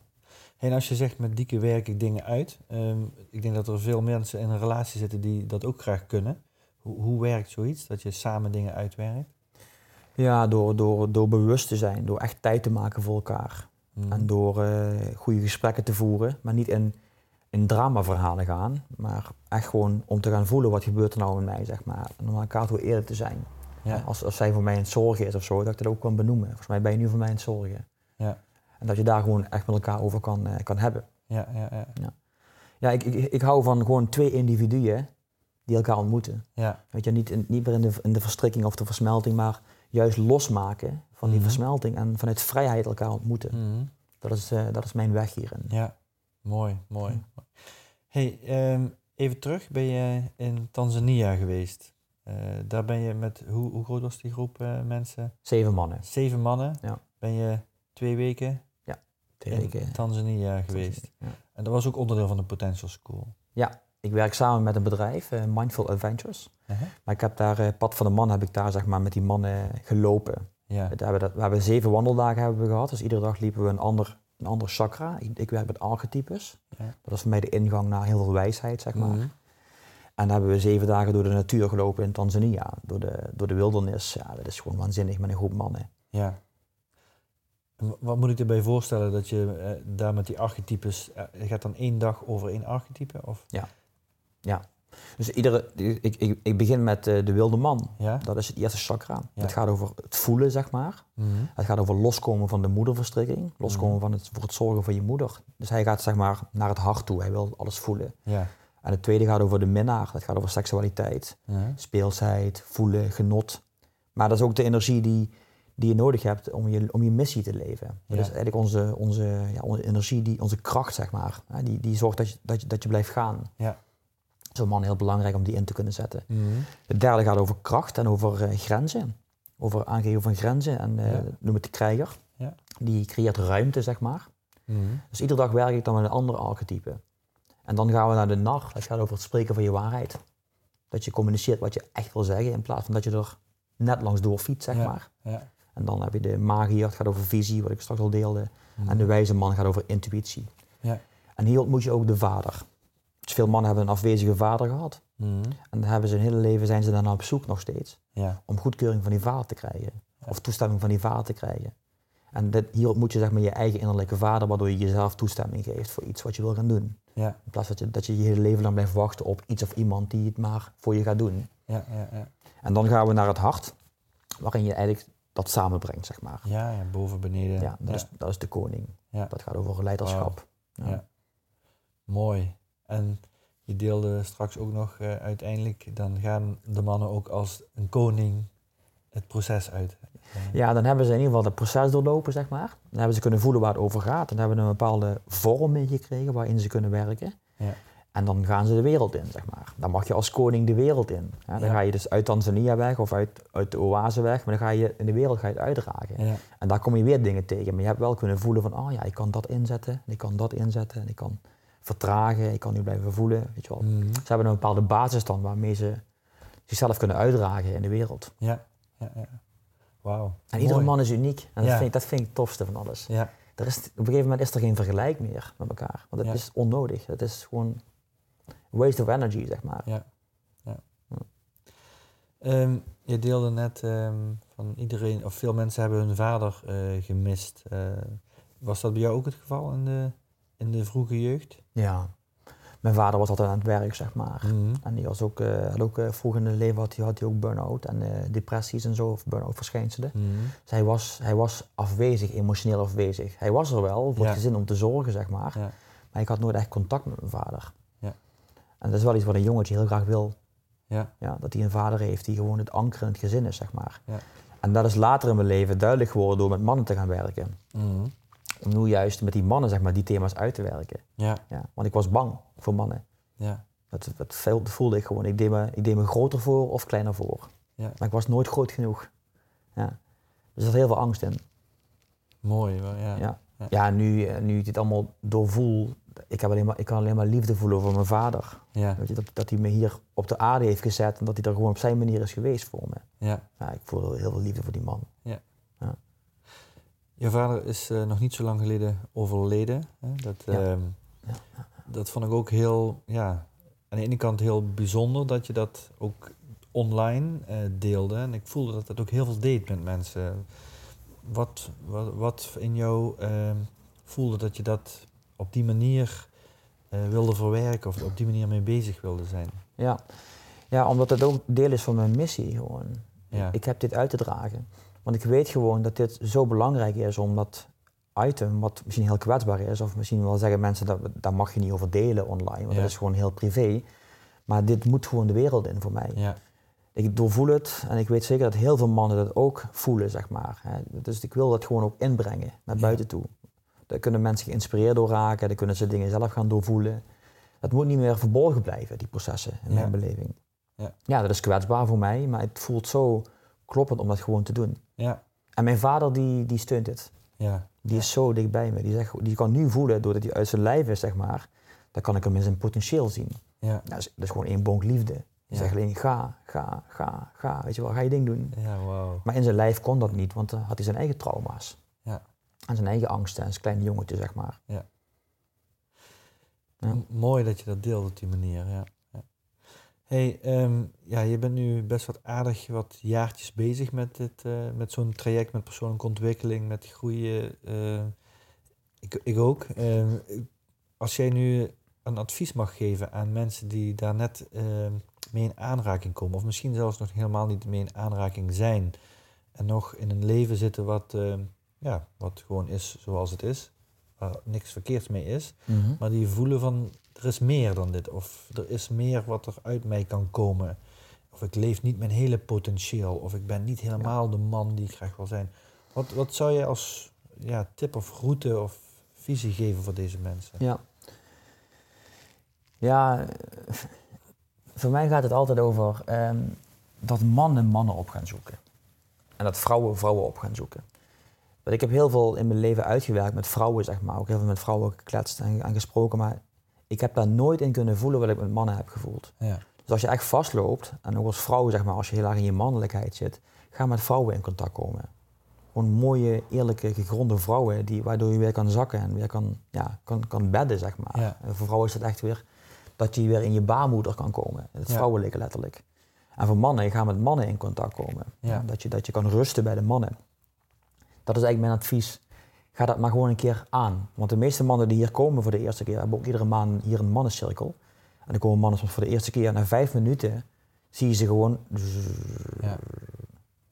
En als je zegt met dieke werk ik dingen uit, ehm, ik denk dat er veel mensen in een relatie zitten die dat ook graag kunnen. Hoe, hoe werkt zoiets, dat je samen dingen uitwerkt? Ja, door, door, door bewust te zijn, door echt tijd te maken voor elkaar. Mhm. En door eh, goede gesprekken te voeren, maar niet in, in dramaverhalen gaan, maar echt gewoon om te gaan voelen wat gebeurt er nou in mij, zeg maar. En om aan elkaar toe eerlijk te zijn. ja. Als, als zij voor mij aan het zorgen is of zo, dat ik dat ook kan benoemen. Volgens mij ben je nu voor mij aan het zorgen. Ja. En dat je daar gewoon echt met elkaar over kan, eh, kan hebben. Ja, ja, ja. Ja, ik, ik, ik hou van gewoon twee individuen die elkaar ontmoeten. ja. Weet je, niet, in, niet meer in de, in de verstrikking of de versmelting, maar juist losmaken van die Mhm. versmelting en vanuit vrijheid elkaar ontmoeten. Mhm. Dat, is, eh, dat is mijn weg hierin. Ja, mooi, mooi. Hey, ehm, even terug, ben je in Tanzania geweest? Eh, daar ben je met, hoe, hoe groot was die groep eh, mensen? Zeven mannen, Zeven mannen. Ja. Ben je twee weken twee in weken. Tanzania geweest? Ja. En dat was ook onderdeel van de Potential School. Ik werk samen met een bedrijf, eh, Mindful Adventures. Uh-huh. Maar ik heb daar, eh, Pad van de Man heb ik daar zeg maar met die mannen gelopen. Ja, We hebben, dat, we hebben zeven wandeldagen hebben we gehad, dus iedere dag liepen we een ander, een ander chakra. Ik, ik werk met archetypes. Ja. Dat is voor mij de ingang naar heel veel wijsheid, zeg maar. Mhm. En dan hebben we zeven dagen door de natuur gelopen in Tanzania, door de, door de wildernis. Ja, dat is gewoon waanzinnig met een groep mannen. ja. Wat moet ik erbij voorstellen dat je eh, daar met die archetypes, eh, je gaat dan één dag over één archetype? Of? Dus iedere, ik, ik, ik begin met eh, de wilde man. Ja? Dat is het eerste chakra. Ja. Het gaat over het voelen, zeg maar. Mhm. Het gaat over loskomen van de moederverstrikking. Loskomen Mhm. van het, voor het zorgen voor je moeder. Dus hij gaat zeg maar naar het hart toe. Hij wil alles voelen. Ja. En het tweede gaat over de minnaar. Dat gaat over seksualiteit. Speelsheid, voelen, genot. Maar dat is ook de energie die, die je nodig hebt om je, om je missie te leven. Dat Ja. is eigenlijk onze, onze, ja, onze energie, die, onze kracht, zeg maar. Die, die zorgt dat je, dat, je, dat je blijft gaan. Ja. Zo'n man heel belangrijk om die in te kunnen zetten. Mhm. Het derde gaat over kracht en over eh, grenzen. Over aangeven van grenzen. En eh, Ja. noem het de krijger. Ja. Die creëert ruimte, zeg maar. Mhm. Dus iedere dag werk ik dan met een ander archetype. En dan gaan we naar de nar. Dat gaat over het spreken van je waarheid. Dat je communiceert wat je echt wil zeggen, in plaats van dat je er net langs door fietst, zeg Ja. maar. Ja. En dan heb je de magier, het gaat over visie, wat ik straks al deelde. Mhm. En de wijze man gaat over intuïtie. Ja. En hier ontmoet je ook de vader. Dus veel mannen hebben een afwezige vader gehad. Mhm. En dan hebben ze hun hele leven zijn ze daarna op zoek nog steeds. Ja. Om goedkeuring van die vader te krijgen. Ja. Of toestemming van die vader te krijgen. En dit, hier ontmoet je zeg maar je eigen innerlijke vader, waardoor je jezelf toestemming geeft voor iets wat je wil gaan doen. Ja. In plaats dat je, dat je je hele leven lang blijft wachten op iets of iemand die het maar voor je gaat doen. Ja. Ja. Ja. En dan gaan we naar het hart, waarin je eigenlijk dat samenbrengt, zeg maar. Ja, ja, boven, beneden. Ja, dat, Is, dat is de koning. Dat gaat over leiderschap. Mooi. En je deelde straks ook nog eh, uiteindelijk, dan gaan de mannen ook als een koning het proces uit. Ja, dan hebben ze in ieder geval het proces doorlopen, zeg maar. Dan hebben ze kunnen voelen waar het over gaat. Dan hebben we een bepaalde vorm meegekregen waarin ze kunnen werken. Ja. En dan gaan ze de wereld in, zeg maar. Dan mag je als koning de wereld in. Ja, dan Ja. ga je dus uit Tanzania weg of uit, uit de oase weg, maar dan ga je in de wereld ga je het uitdragen. Ja. En daar kom je weer dingen tegen. Maar je hebt wel kunnen voelen van, oh ja, ik kan dat inzetten, en ik kan dat inzetten, en ik kan vertragen, ik kan nu blijven voelen, weet je wel. Mhm. Ze hebben een bepaalde basis dan waarmee ze zichzelf kunnen uitdragen in de wereld. ja. ja, ja. Wauw. En iedere man is uniek. En dat, Ja. vind ik, dat vind ik het tofste van alles. Ja. er is, op een gegeven moment is er geen vergelijk meer met elkaar. Want het Ja. is onnodig. Het is gewoon waste of energy, zeg maar. Ja. ja. Ehm, je deelde net ehm, van iedereen, of veel mensen hebben hun vader eh, gemist. Eh, was dat bij jou ook het geval in de, in de vroege jeugd? Ja. Mijn vader was altijd aan het werk, zeg maar. Mhm. En die was ook, eh, had ook eh, vroeg in het leven had hij, had hij ook burn-out en eh, depressies en zo, of burn-out verschijnselen. Mhm. Dus hij was, hij was afwezig, emotioneel afwezig. Hij was er wel voor Ja. het gezin om te zorgen, zeg maar. Ja. Maar ik had nooit echt contact met mijn vader. Ja. En dat is wel iets wat een jongetje heel graag wil. Ja. Ja, dat hij een vader heeft die gewoon het anker in het gezin is, zeg maar. Ja. En dat is later in mijn leven duidelijk geworden door met mannen te gaan werken. Mhm. Om nu juist met die mannen, zeg maar, die thema's uit te werken. Ja. Ja. Want ik was bang voor mannen. Ja. Dat, dat voelde ik gewoon. Ik deed, me, ik deed me groter voor of kleiner voor. Ja. Maar ik was nooit groot genoeg. Ja. Dus er zat heel veel angst in. Mooi. wel, Ja. Ja. Ja. Ja, nu, eh, nu ik dit allemaal doorvoel, ik, heb alleen maar, ik kan alleen maar liefde voelen voor mijn vader. Ja. Weet je, dat, dat hij me hier op de aarde heeft gezet en dat hij er gewoon op zijn manier is geweest voor me. ja. Ja, ik voel heel veel liefde voor die man. Je vader is eh, nog niet zo lang geleden overleden. Hè? Dat, Ja. ehm, Ja. dat vond ik ook heel, ja, aan de ene kant heel bijzonder dat je dat ook online eh, deelde. En ik voelde dat dat ook heel veel deed met mensen. Wat, wat, wat in jou ehm, voelde dat je dat op die manier eh, wilde verwerken of op die manier mee bezig wilde zijn? Ja. ja, omdat het ook deel is van mijn missie gewoon. Ja. Ik heb dit uit te dragen. Want ik weet gewoon dat dit zo belangrijk is om dat item, wat misschien heel kwetsbaar is, of misschien wel zeggen mensen dat daar mag je niet over delen online, want Ja. dat is gewoon heel privé. Maar dit moet gewoon de wereld in voor mij. Ja, Ik doorvoel het en ik weet zeker dat heel veel mannen dat ook voelen, zeg maar. Dus ik wil dat gewoon ook inbrengen naar buiten toe. Daar kunnen mensen geïnspireerd door raken, daar kunnen ze dingen zelf gaan doorvoelen. Dat moet niet meer verborgen blijven, die processen, in mijn beleving. Ja. ja, dat is kwetsbaar voor mij, maar het voelt zo kloppend om dat gewoon te doen. Ja, En mijn vader die, die steunt dit. ja. Die is zo dicht bij me. Die, zegt, die kan nu voelen, doordat hij uit zijn lijf is, zeg maar, dan kan ik hem in zijn potentieel zien. ja. Dat is, dat is gewoon één bonk liefde. Die Ja. zegt alleen ga, ga, ga, ga. Weet je wel, ga je ding doen. Ja, wauw. Maar in zijn lijf kon dat niet, want dan had hij zijn eigen trauma's. Ja. En zijn eigen angsten, en zijn kleine jongetje, zeg maar. Ja. M- Mooi dat je dat deelt op die manier, ja. Hey, ehm, ja, je bent nu best wat aardig wat jaartjes bezig met, dit, eh, met zo'n traject, met persoonlijke ontwikkeling, met groeien. eh, ik, ik ook. Ehm, als jij nu een advies mag geven aan mensen die daar net ehm, mee in aanraking komen, of misschien zelfs nog helemaal niet mee in aanraking zijn, en nog in een leven zitten wat, ja, wat gewoon is zoals het is, waar niks verkeerds mee is, Mhm. maar die voelen van er is meer dan dit. Of er is meer wat er uit mij kan komen. Of ik leef niet mijn hele potentieel. Of ik ben niet helemaal de man die ik graag wil zijn. Wat, wat zou je als ja, tip of route of visie geven voor deze mensen? Ja. Ja, voor mij gaat het altijd over ehm, dat mannen mannen op gaan zoeken. En dat vrouwen vrouwen op gaan zoeken. Want ik heb heel veel in mijn leven uitgewerkt met vrouwen, zeg maar. Ook heel veel met vrouwen gekletst en, en gesproken. Maar ik heb daar nooit in kunnen voelen wat ik met mannen heb gevoeld. Ja, Dus als je echt vastloopt, en ook als vrouw, zeg maar, als je heel erg in je mannelijkheid zit, ga met vrouwen in contact komen. Gewoon mooie, eerlijke, gegronde vrouwen, die, waardoor je weer kan zakken en weer kan, ja, kan, kan bedden, zeg maar. Ja. En voor vrouwen is het echt weer dat je weer in je baarmoeder kan komen. Het Ja. vrouwelijke letterlijk. En voor mannen, je gaat met mannen in contact komen. Ja. Dat, je, dat je kan rusten bij de mannen. Dat is eigenlijk mijn advies. Ga dat maar gewoon een keer aan. Want de meeste mannen die hier komen voor de eerste keer, hebben ook iedere maand hier een mannencirkel. En dan komen mannen soms voor de eerste keer. En na vijf minuten zie je ze gewoon. ja,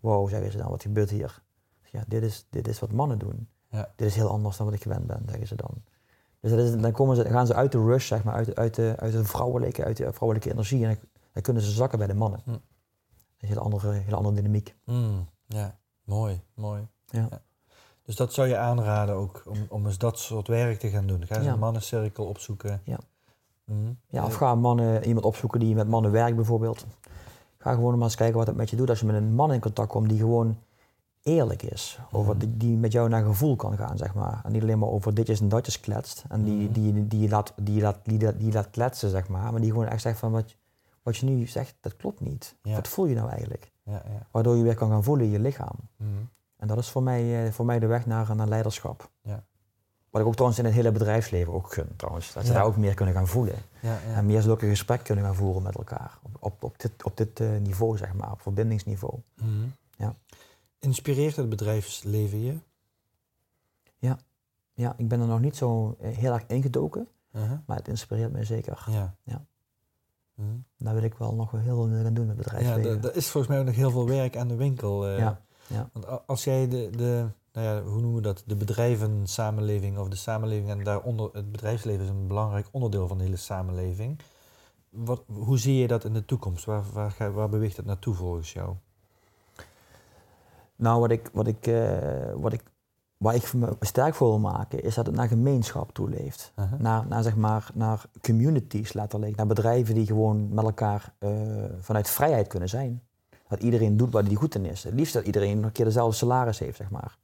Wow, zeggen ze dan, wat gebeurt hier? Ja, dit is, dit is wat mannen doen. Ja. Dit is heel anders dan wat ik gewend ben, zeggen ze dan. Dus dat is, dan komen ze, gaan ze uit de rush, zeg maar, uit, de- uit, de, uit de vrouwelijke, uit de vrouwelijke energie. En dan, dan kunnen ze zakken bij de mannen. Hm. Dat is een hele andere, hele andere dynamiek. Mm, ja. mooi, mooi. Ja. Dus dat zou je aanraden ook, om, om eens dat soort werk te gaan doen. Ga eens Ja. een mannencirkel opzoeken. Ja. Mm. Ja, of ga mannen, iemand opzoeken die met mannen werkt bijvoorbeeld. Ga gewoon maar eens kijken wat het met je doet als je met een man in contact komt die gewoon eerlijk is. Over Mhm. die, die met jou naar gevoel kan gaan, zeg maar. En niet alleen maar over ditjes en datjes kletst. En die, Mhm. die, die, laat, die, laat, die, die laat kletsen, zeg maar. Maar die gewoon echt zegt van wat, wat je nu zegt, dat klopt niet. Ja. Wat voel je nou eigenlijk? Ja, ja. Waardoor je weer kan gaan voelen in je lichaam. Mm. En dat is voor mij, eh, voor mij de weg naar, naar leiderschap. Wat ik ook trouwens in het hele bedrijfsleven ook gun trouwens. Dat ze Ja. daar ook meer kunnen gaan voelen. Ja, ja. En meer zulke gesprekken kunnen gaan voeren met elkaar. Op, op, op dit, op dit eh, niveau, zeg maar, op verbindingsniveau. Mhm. Ja. Inspireert het bedrijfsleven je? Ja, ik ben er nog niet zo eh, heel erg ingedoken, Uh-huh. maar het inspireert mij zeker. Ja. Ja. Mhm. Daar wil ik wel nog wel heel veel mee gaan doen met het Ja, bedrijfsleven. er is volgens mij ook nog heel veel werk aan de winkel. Ja, ja. Want als jij de, de nou ja, hoe noemen we dat, de bedrijvensamenleving of de samenleving en daaronder het bedrijfsleven is een belangrijk onderdeel van de hele samenleving. Wat, hoe zie je dat in de toekomst? Waar, waar, waar beweegt het naartoe volgens jou? Nou, wat ik, wat ik, eh, wat ik, waar ik me sterk voor wil maken, is dat het naar gemeenschap toe leeft. Naar, naar, zeg maar, naar communities letterlijk, naar bedrijven die gewoon met elkaar eh, vanuit vrijheid kunnen zijn. Dat iedereen doet waar hij goed in is. Het liefst dat iedereen een keer dezelfde salaris heeft, zeg maar.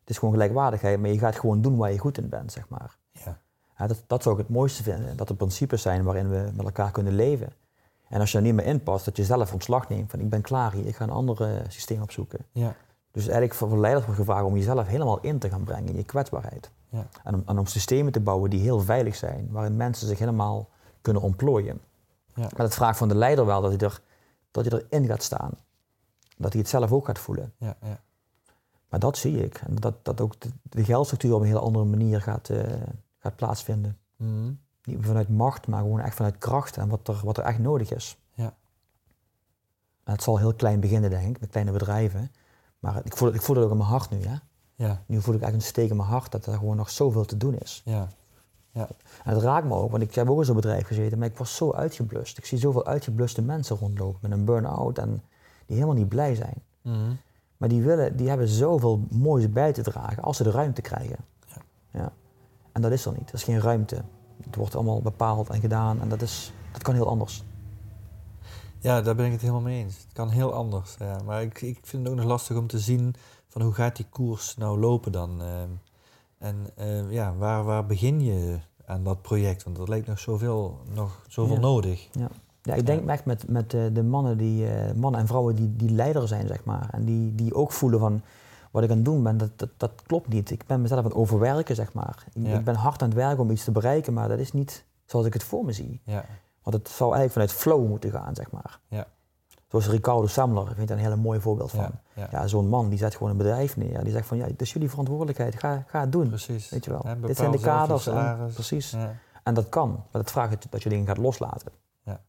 Het is gewoon gelijkwaardigheid, maar je gaat gewoon doen waar je goed in bent, zeg maar. Ja. Ja, dat, dat zou ik het mooiste vinden, dat er principes zijn waarin we met elkaar kunnen leven. En als je er niet meer inpast, dat je zelf ontslag neemt van ik ben klaar hier, ik ga een ander eh, systeem opzoeken. Ja. Dus eigenlijk voor leiders wordt gevraagd om jezelf helemaal in te gaan brengen in je kwetsbaarheid. Ja. En, om, en om systemen te bouwen die heel veilig zijn, waarin mensen zich helemaal kunnen ontplooien. Ja. Maar het vraagt van de leider wel dat hij, er, dat hij erin gaat staan. Dat hij het zelf ook gaat voelen. Ja, ja. Maar dat zie ik. En dat, dat ook de, de geldstructuur op een hele andere manier gaat, eh, gaat plaatsvinden. Mhm. Niet vanuit macht, maar gewoon echt vanuit kracht en wat er, wat er echt nodig is. Ja. En het zal heel klein beginnen, denk ik, met kleine bedrijven. Maar ik voel, het- ik voel het ook in mijn hart nu. Hè? Ja, Nu voel ik echt een steek in mijn hart dat er gewoon nog zoveel te doen is. ja. En het raakt me ook, want ik heb ook in zo'n bedrijf gezeten, maar ik was zo uitgeblust. Ik zie zoveel uitgebluste mensen rondlopen met een burn-out en die helemaal niet blij zijn. Mhm. Maar die, willen, die hebben zoveel moois bij te dragen als ze de ruimte krijgen. Ja. Ja. En dat is er niet. Er is geen ruimte. Het wordt allemaal bepaald en gedaan en dat, is, dat kan heel anders. Ja, daar ben ik het helemaal mee eens. Het kan heel anders. Ja. Maar ik, ik vind het ook nog lastig om te zien van hoe gaat die koers nou lopen dan. ehm. En eh, ja, waar, waar begin je aan dat project? Want er lijkt nog zoveel, nog zoveel Ja. nodig. Ja, ik denk echt met, met eh, de mannen, die, eh, mannen en vrouwen die, die leider zijn, zeg maar. En die, die ook voelen van wat ik aan het doen ben, dat, dat, dat klopt niet. Ik ben mezelf aan het overwerken, zeg maar. Ik, Ja. ik ben hard aan het werken om iets te bereiken, maar dat is niet zoals ik het voor me zie. Ja, Want het zou eigenlijk vanuit flow moeten gaan, zeg maar. Ja. Zoals Ricardo Samler, ik vind daar een hele mooi voorbeeld van. ja, ja. Ja, zo'n man die zet gewoon een bedrijf neer. Die zegt van, ja, het is jullie verantwoordelijkheid, ga, ga het doen. precies. Weet je wel. Dit zijn de kaders. En, precies. En dat kan. Maar dat vraagt dat je, dat dingen gaat loslaten. Ja.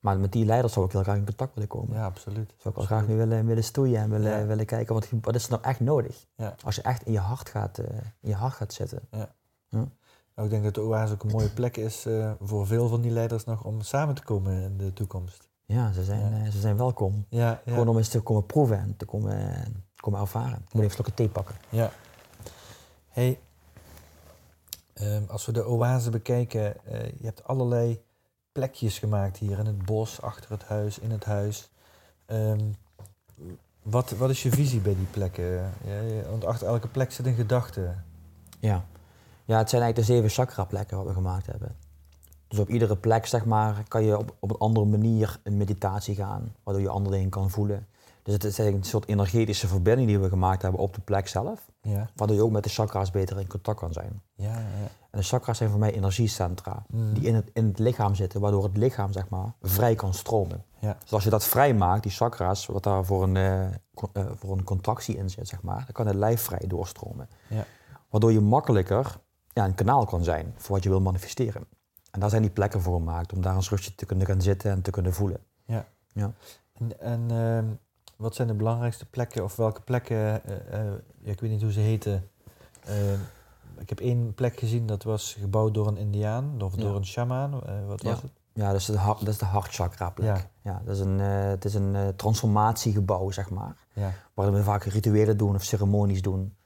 Maar met die leiders zou ik heel graag in contact willen komen. ja, absoluut. Zou ik wel graag nu willen, willen stoeien en willen, willen kijken wat, wat is er nou echt nodig. Ja. Als je echt in je hart gaat, eh, in je hart gaat zitten. Nou, ik denk dat de oase ook een mooie plek is eh, voor veel van die leiders nog om samen te komen in de toekomst. Ja, ze zijn, Ja. eh, ze zijn welkom. Ja. Gewoon om eens te komen proeven en te komen, komen ervaren. Ik moet even een slokje thee pakken. Ja. Hey, ehm, als we de oase bekijken, eh, je hebt allerlei plekjes gemaakt hier in het bos, achter het huis, in het huis. Ehm, wat, wat is je visie bij die plekken? Ja, want achter elke plek zit een gedachte. Ja. ja, het zijn eigenlijk de zeven chakra plekken wat we gemaakt hebben. Dus op iedere plek zeg maar, kan je op, op een andere manier in meditatie gaan, waardoor je andere dingen kan voelen. Dus het is eigenlijk een soort energetische verbinding die we gemaakt hebben op de plek zelf, Ja, waardoor je ook met de chakra's beter in contact kan zijn. ja, ja. En de chakras zijn voor mij energiecentra Mm. die in het, in het lichaam zitten, waardoor het lichaam zeg maar, vrij kan stromen. Ja. Dus als je dat vrij maakt, die chakras, wat daar voor een, eh, eh, voor een contractie in zit, zeg maar, dan kan het lijf vrij doorstromen. Ja. Waardoor je makkelijker ja, een kanaal kan zijn voor wat je wil manifesteren. En daar zijn die plekken voor gemaakt, om daar een rustje te kunnen gaan zitten en te kunnen voelen. En, en ehm, wat zijn de belangrijkste plekken, of welke plekken, eh, eh, ja, ik weet niet hoe ze heten. Ehm, ik heb één plek gezien, dat was gebouwd door een indiaan, of Ja. door een shamaan. Eh, wat was Ja. het? Ja, dat is de, dat is de hartchakra plek. Ja. Ja. dat is een, het is een transformatiegebouw, zeg maar. Ja, waarin we vaak rituelen doen of ceremonies doen.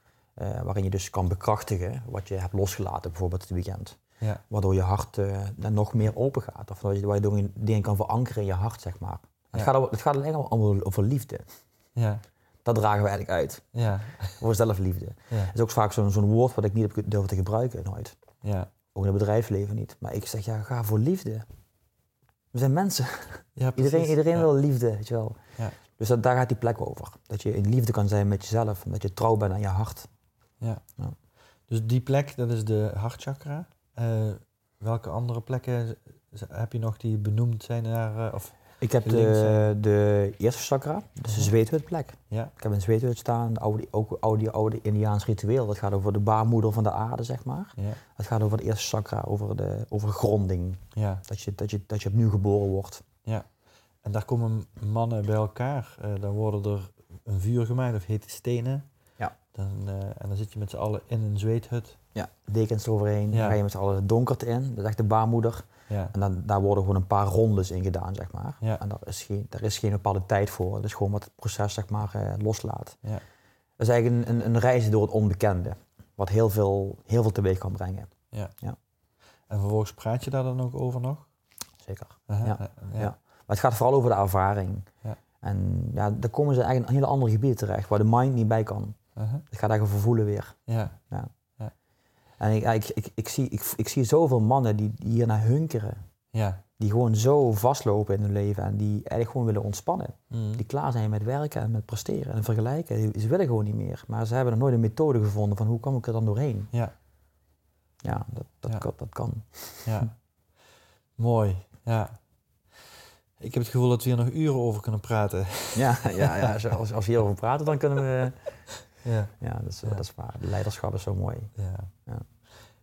waarin je dus kan bekrachtigen wat je hebt losgelaten, bijvoorbeeld het weekend. Ja, Waardoor je hart eh, dan nog meer open gaat. Of waardoor je dingen- dingen kan verankeren in je hart, zeg maar. Het, Ja. gaat, over- het gaat alleen maar over, over liefde. ja, Dat dragen we eigenlijk uit. ja, Voor zelfliefde. ja, Dat is ook vaak zo'n zo'n woord wat ik niet heb durven te gebruiken, nooit. ja. Ook in het bedrijfsleven niet. Maar ik zeg, ja, ga voor liefde. We zijn mensen. ja Iedereen, iedereen Ja. wil liefde, weet je wel. Ja. Dus dat, daar gaat die plek over. Dat je in liefde kan zijn met jezelf. En dat je trouw bent aan je hart. Dus die plek, dat is de hartchakra. Eh, welke andere plekken heb je nog die benoemd zijn naar... eh, of, Ik heb de, de eerste chakra, de Mhm. zweethutplek. ja, Ik heb een zweethut staan, de oude, ook oude, oude Indiaans ritueel. Dat gaat over de baarmoeder van de aarde, zeg maar. ja, Het gaat over het eerste chakra, over, de, over gronding. ja. Dat je, dat, je, dat je opnieuw geboren wordt. En daar komen mannen bij elkaar. Eh, dan worden er een vuur gemaakt of hete stenen. Ja. Dan, en dan zit je met z'n allen in een zweethut. Ja. Dekens eroverheen, Ja. dan ga je met z'n allen het donkerte in. Dat is echt de baarmoeder. Ja, En dan, daar worden gewoon een paar rondes in gedaan, zeg maar. Ja. En daar is, geen, daar is geen bepaalde tijd voor. Het is gewoon wat het proces, zeg maar, eh, loslaat. Ja. Dat is eigenlijk een, een, een reis door het onbekende. Wat heel veel, heel veel teweeg kan brengen. en vervolgens praat je daar dan ook over nog? Zeker. Ja. Ja. Maar het gaat vooral over de ervaring. Ja. En ja, daar komen ze eigenlijk in een hele andere gebieden terecht, waar de mind niet bij kan. Het gaat eigenlijk over voelen weer. ja. En ik, ik, ik, ik, zie, ik, ik zie zoveel mannen die, die hier naar hunkeren. ja. Die gewoon zo vastlopen in hun leven en die eigenlijk gewoon willen ontspannen. Mm. Die klaar zijn met werken en met presteren en vergelijken. Ze willen gewoon niet meer. Maar ze hebben nog nooit een methode gevonden van hoe kom ik er dan doorheen. Ja, Ja, dat, dat, Ja. Kan, dat kan. ja. Mooi, ja. Ik heb het gevoel dat we hier nog uren over kunnen praten. Ja, ja, ja als, als we hierover praten, dan kunnen we... Ja. Ja, dat is, Ja. dat is waar. Leiderschap is zo mooi. Ja. Ja.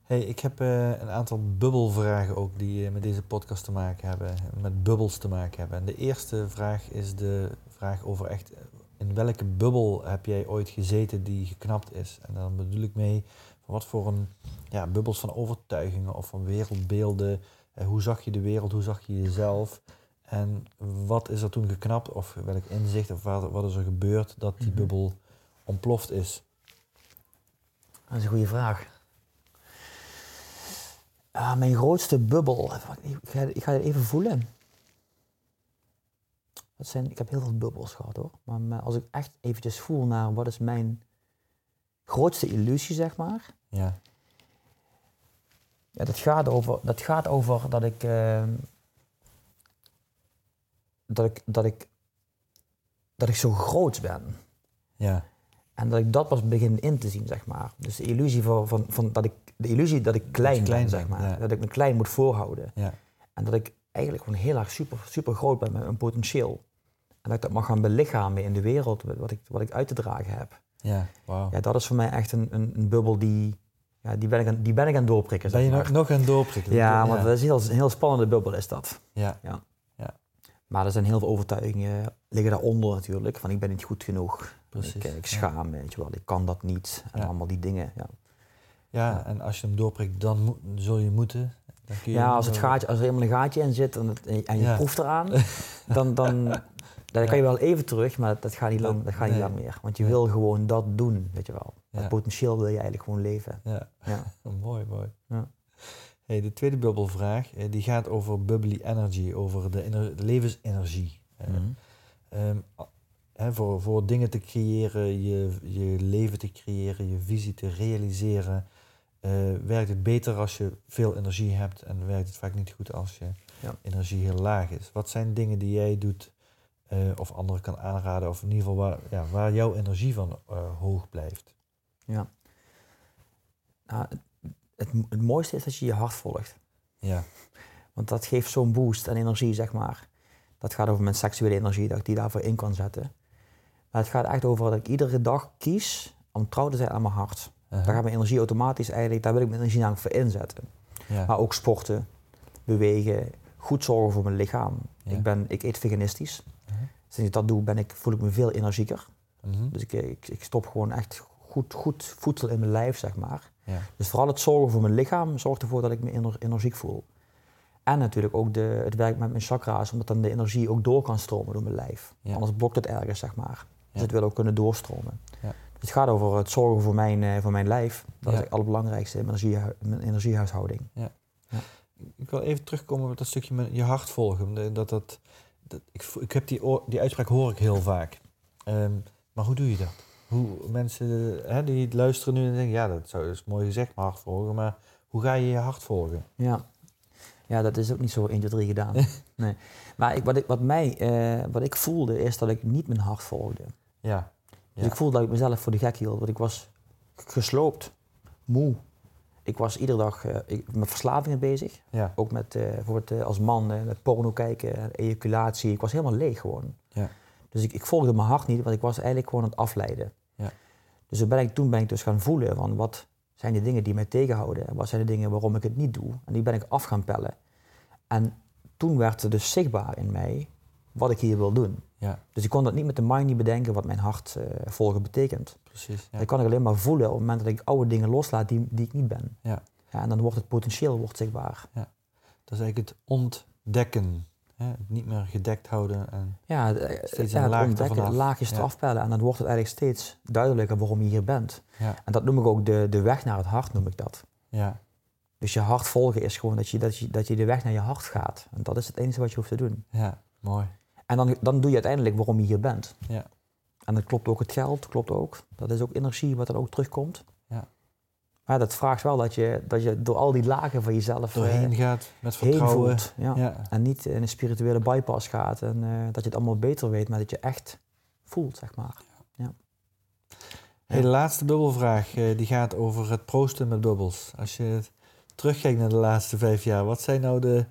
Hey, ik heb eh, een aantal bubbelvragen ook die eh, met deze podcast te maken hebben, met bubbels te maken hebben. En de eerste vraag is de vraag over echt, eh, in welke bubbel heb jij ooit gezeten die geknapt is? En dan bedoel ik mee, van wat voor een ja, bubbels van overtuigingen of van wereldbeelden, hoe zag je de wereld, hoe zag je jezelf? En wat is er toen geknapt of welk inzicht of wat, wat is er gebeurd dat die Mhm. bubbel ontploft is? Dat is een goede vraag. Ah, mijn grootste bubbel. Ik ga, ik ga het even voelen. Dat zijn, ik heb heel veel bubbels gehad hoor. Maar als ik echt eventjes voel naar wat is mijn grootste illusie, zeg maar. Ja, Ja, dat gaat over dat, gaat over dat ik, ehm, dat ik, dat ik, dat ik zo groot ben. ja, En dat ik dat pas begin in te zien, zeg maar. Dus de illusie, van, van, van dat, ik, de illusie dat ik klein, klein ben, zeg maar. ja. Dat ik me klein moet voorhouden. ja, En dat ik eigenlijk gewoon heel erg super, super groot ben met mijn potentieel. En dat ik dat mag gaan belichamen in de wereld, wat ik, wat ik uit te dragen heb. ja, wauw. Ja, dat is voor mij echt een, een, een bubbel die, ja, die, ben ik aan, die ben ik aan het doorprikken, Ben je nog, nog aan het doorprikken? Ja, want dat is een heel, een heel spannende bubbel is dat. Ja, Maar er zijn heel veel overtuigingen liggen daaronder natuurlijk. Van ik ben niet goed genoeg. Precies, Ik, eh, ik schaam me, weet je wel. Ik kan dat niet. En Ja. allemaal die dingen. Ja, ja, en als je hem doorprikt, dan moet- zul je moeten. Dan kun je ja als, het gaatje, als er helemaal een gaatje in zit en, het, en je proeft eraan, dan, dan, dan kan je wel even terug, maar dat gaat niet lang, dat gaat niet Nee. lang meer. Want je Nee. wil gewoon dat doen, weet je wel. Dat potentieel wil je eigenlijk gewoon leven. Ja, Ja. mooi, mooi. Hey, de tweede bubbelvraag, eh, die gaat over bubbly energy, over de, ener- de levensenergie. Mhm. ehm, voor, voor dingen te creëren, je, je leven te creëren, je visie te realiseren, eh, werkt het beter als je veel energie hebt en werkt het vaak niet goed als je Ja. energie heel laag is. Wat zijn dingen die jij doet eh, of anderen kan aanraden, of in ieder geval waar, ja, waar jouw energie van hoog blijft? Ja. Nou, het, het, mooiste is dat je je hart volgt. Ja, Want dat geeft zo'n boost en energie, zeg maar. Dat gaat over mijn seksuele energie, dat ik die daarvoor in kan zetten. Maar het gaat echt over dat ik iedere dag kies om trouw te zijn aan mijn hart. Daar gaat mijn energie automatisch eigenlijk, daar wil ik mijn energie namelijk voor inzetten. ja. Maar ook sporten, bewegen, goed zorgen voor mijn lichaam. Ja. Ik, ben, ik eet veganistisch. Uh-huh. Sinds ik dat doe, ben ik, voel ik me veel energieker. Mhm. Dus ik, ik, ik stop gewoon echt goed, goed voedsel in mijn lijf, zeg maar. Ja. Dus vooral het zorgen voor mijn lichaam zorgt ervoor dat ik me ener- energiek voel. En natuurlijk ook de, het werk met mijn chakra's, omdat dan de energie ook door kan stromen door mijn lijf. Ja. Anders blokt het ergens, zeg maar. Dus het wil ook kunnen doorstromen. Ja. Dus het gaat over het zorgen voor mijn, eh, voor mijn lijf. Dat is het allerbelangrijkste in mijn, energie, mijn energiehuishouding. Ik wil even terugkomen op dat stukje met je hart volgen. Dat, dat, dat, ik, ik heb die, die uitspraak hoor ik heel vaak. Ehm, maar hoe doe je dat? Hoe mensen hè, die luisteren nu en denken, ja, dat, zou, dat is mooi gezegd, mijn hart volgen. Maar hoe ga je je hart volgen? Ja. ja, dat is ook niet zo 1, 2, 3 gedaan. nee. Maar ik, wat, ik, wat, mij, eh, wat ik voelde is dat ik niet mijn hart volgde. Ja, Dus Ja. ik voelde dat ik mezelf voor de gek hield, want ik was gesloopt moe. Ik was iedere dag uh, ik, met verslavingen bezig. Ja. Ook met, uh, bijvoorbeeld uh, als man, met porno kijken, ejaculatie. Ik was helemaal leeg gewoon. Ja. Dus ik, ik volgde mijn hart niet, want ik was eigenlijk gewoon aan het afleiden. Dus toen ben, ik, toen ben ik dus gaan voelen van wat zijn de dingen die mij tegenhouden? En wat zijn de dingen waarom ik het niet doe? En die ben ik af gaan pellen. En toen werd het dus zichtbaar in mij wat ik hier wil doen. Ja. Dus ik kon dat niet met de mind niet bedenken wat mijn hart uh, volgen betekent. Precies. Ja. Dat kan ik alleen maar voelen op het moment dat ik oude dingen loslaat die, die ik niet ben. Ja. Ja, en dan wordt het potentieel wordt zichtbaar. Ja. Dat is eigenlijk het ontdekken. Hè? Niet meer gedekt houden. En ja, de, steeds ja, een het laag ontdekken, laagjes Ja. eraf pellen. En dan wordt het eigenlijk steeds duidelijker waarom je hier bent. Ja. En dat noem ik ook de, de weg naar het hart, noem ik dat. Ja. Dus je hart volgen is gewoon dat je, dat, je, dat je de weg naar je hart gaat. En dat is het enige wat je hoeft te doen. ja, mooi. En dan, dan doe je uiteindelijk waarom je hier bent. Ja. En dat klopt ook het geld, klopt ook. Dat is ook energie wat dan ook terugkomt. Ja. Maar dat vraagt wel dat je, dat je door al die lagen van jezelf Doorheen eh, gaat met vertrouwen. voelt. Ja. Ja. En niet in een spirituele bypass gaat en eh, dat je het allemaal beter weet, maar dat je echt voelt, zeg maar. Hey, de laatste bubbelvraag eh, die gaat over het proosten met bubbels. Als je terugkijkt naar de laatste vijf jaar, wat zijn nou de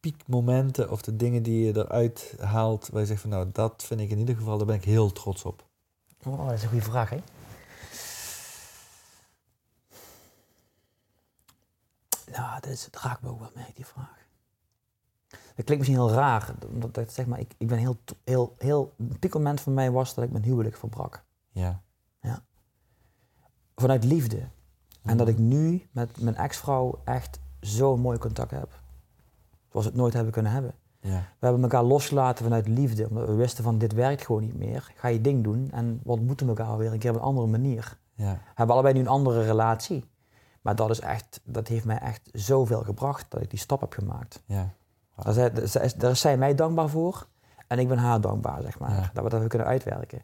piekmomenten of de dingen die je eruit haalt waar je zegt van nou dat vind ik in ieder geval, daar ben ik heel trots op. Oh, dat is een goede vraag, hè? Nou, dat, is, dat raakt me ook wel mee, die vraag. Dat klinkt misschien heel raar, omdat dat, zeg maar, ik, ik ben heel, heel, heel... Een piekmoment voor mij was dat ik mijn huwelijk verbrak. Ja. Vanuit liefde. En dat ik Mhm. nu met mijn ex-vrouw echt zo'n mooi contact heb. Zoals we het nooit hebben kunnen hebben. Ja. We hebben elkaar losgelaten vanuit liefde, omdat we wisten van dit werkt gewoon niet meer. Ga je ding doen en we ontmoeten elkaar weer een keer op een andere manier. Ja. We hebben allebei nu een andere relatie. Maar dat, is echt, dat heeft mij echt zoveel gebracht dat ik die stap heb gemaakt. Ja. Daar, is zij mij dankbaar voor en ik ben haar dankbaar, zeg maar. Ja. Dat we dat hebben kunnen uitwerken.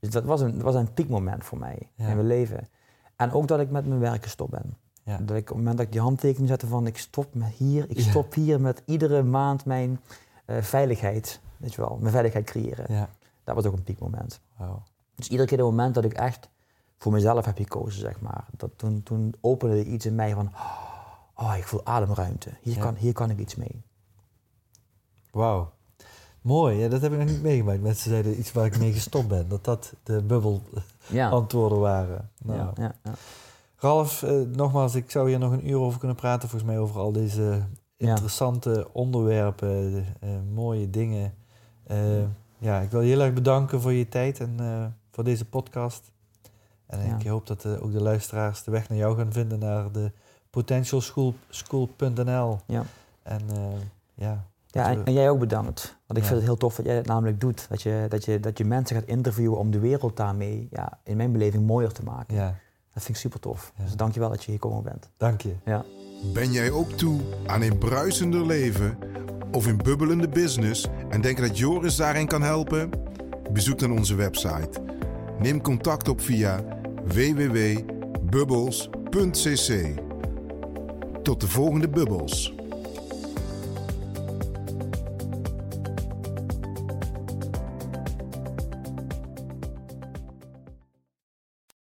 Dus dat was een, dat was een piekmoment voor mij Ja. in mijn leven. En ook dat ik met mijn werk gestopt ben. Ja. Dat ik op het moment dat ik die handtekening zette van ik stop met hier, ik stop hier met iedere maand mijn eh, veiligheid, weet je wel, mijn veiligheid creëren. Ja. Dat was ook een piekmoment. Dus iedere keer het moment dat ik echt voor mezelf heb gekozen, zeg maar, dat toen, toen opende iets in mij van, oh, ik voel ademruimte. Hier, Ja. kan, hier kan ik iets mee. Wauw. Mooi, ja, dat heb ik nog niet meegemaakt. Mensen zeiden iets waar ik mee gestopt ben. Dat dat de bubbelantwoorden Ja, waren. Nou, ja, ja, ja. Ralf, eh, nogmaals, ik zou hier nog een uur over kunnen praten. Volgens mij over al deze interessante onderwerpen, eh, mooie dingen. Eh, ja, ik wil je heel erg bedanken voor je tijd en voor deze podcast. En Ja. ik hoop dat eh, ook de luisteraars de weg naar jou gaan vinden naar de potentialschool.nl. Ja. En eh, ja, Ja, dat en, jij ook bedankt. Want ik Ja. vind het heel tof dat jij het namelijk doet. Dat je, dat, je, dat je mensen gaat interviewen om de wereld daarmee, ja, in mijn beleving, mooier te maken. ja, Dat vind ik super tof. Ja. Dus dank je wel dat je hier gekomen bent. dank je. Ja. Ben jij ook toe aan een bruisender leven of een bubbelende business en denk dat Joris daarin kan helpen? Bezoek dan onze website. Neem contact op via www.bubbles.cc. Tot de volgende bubbels.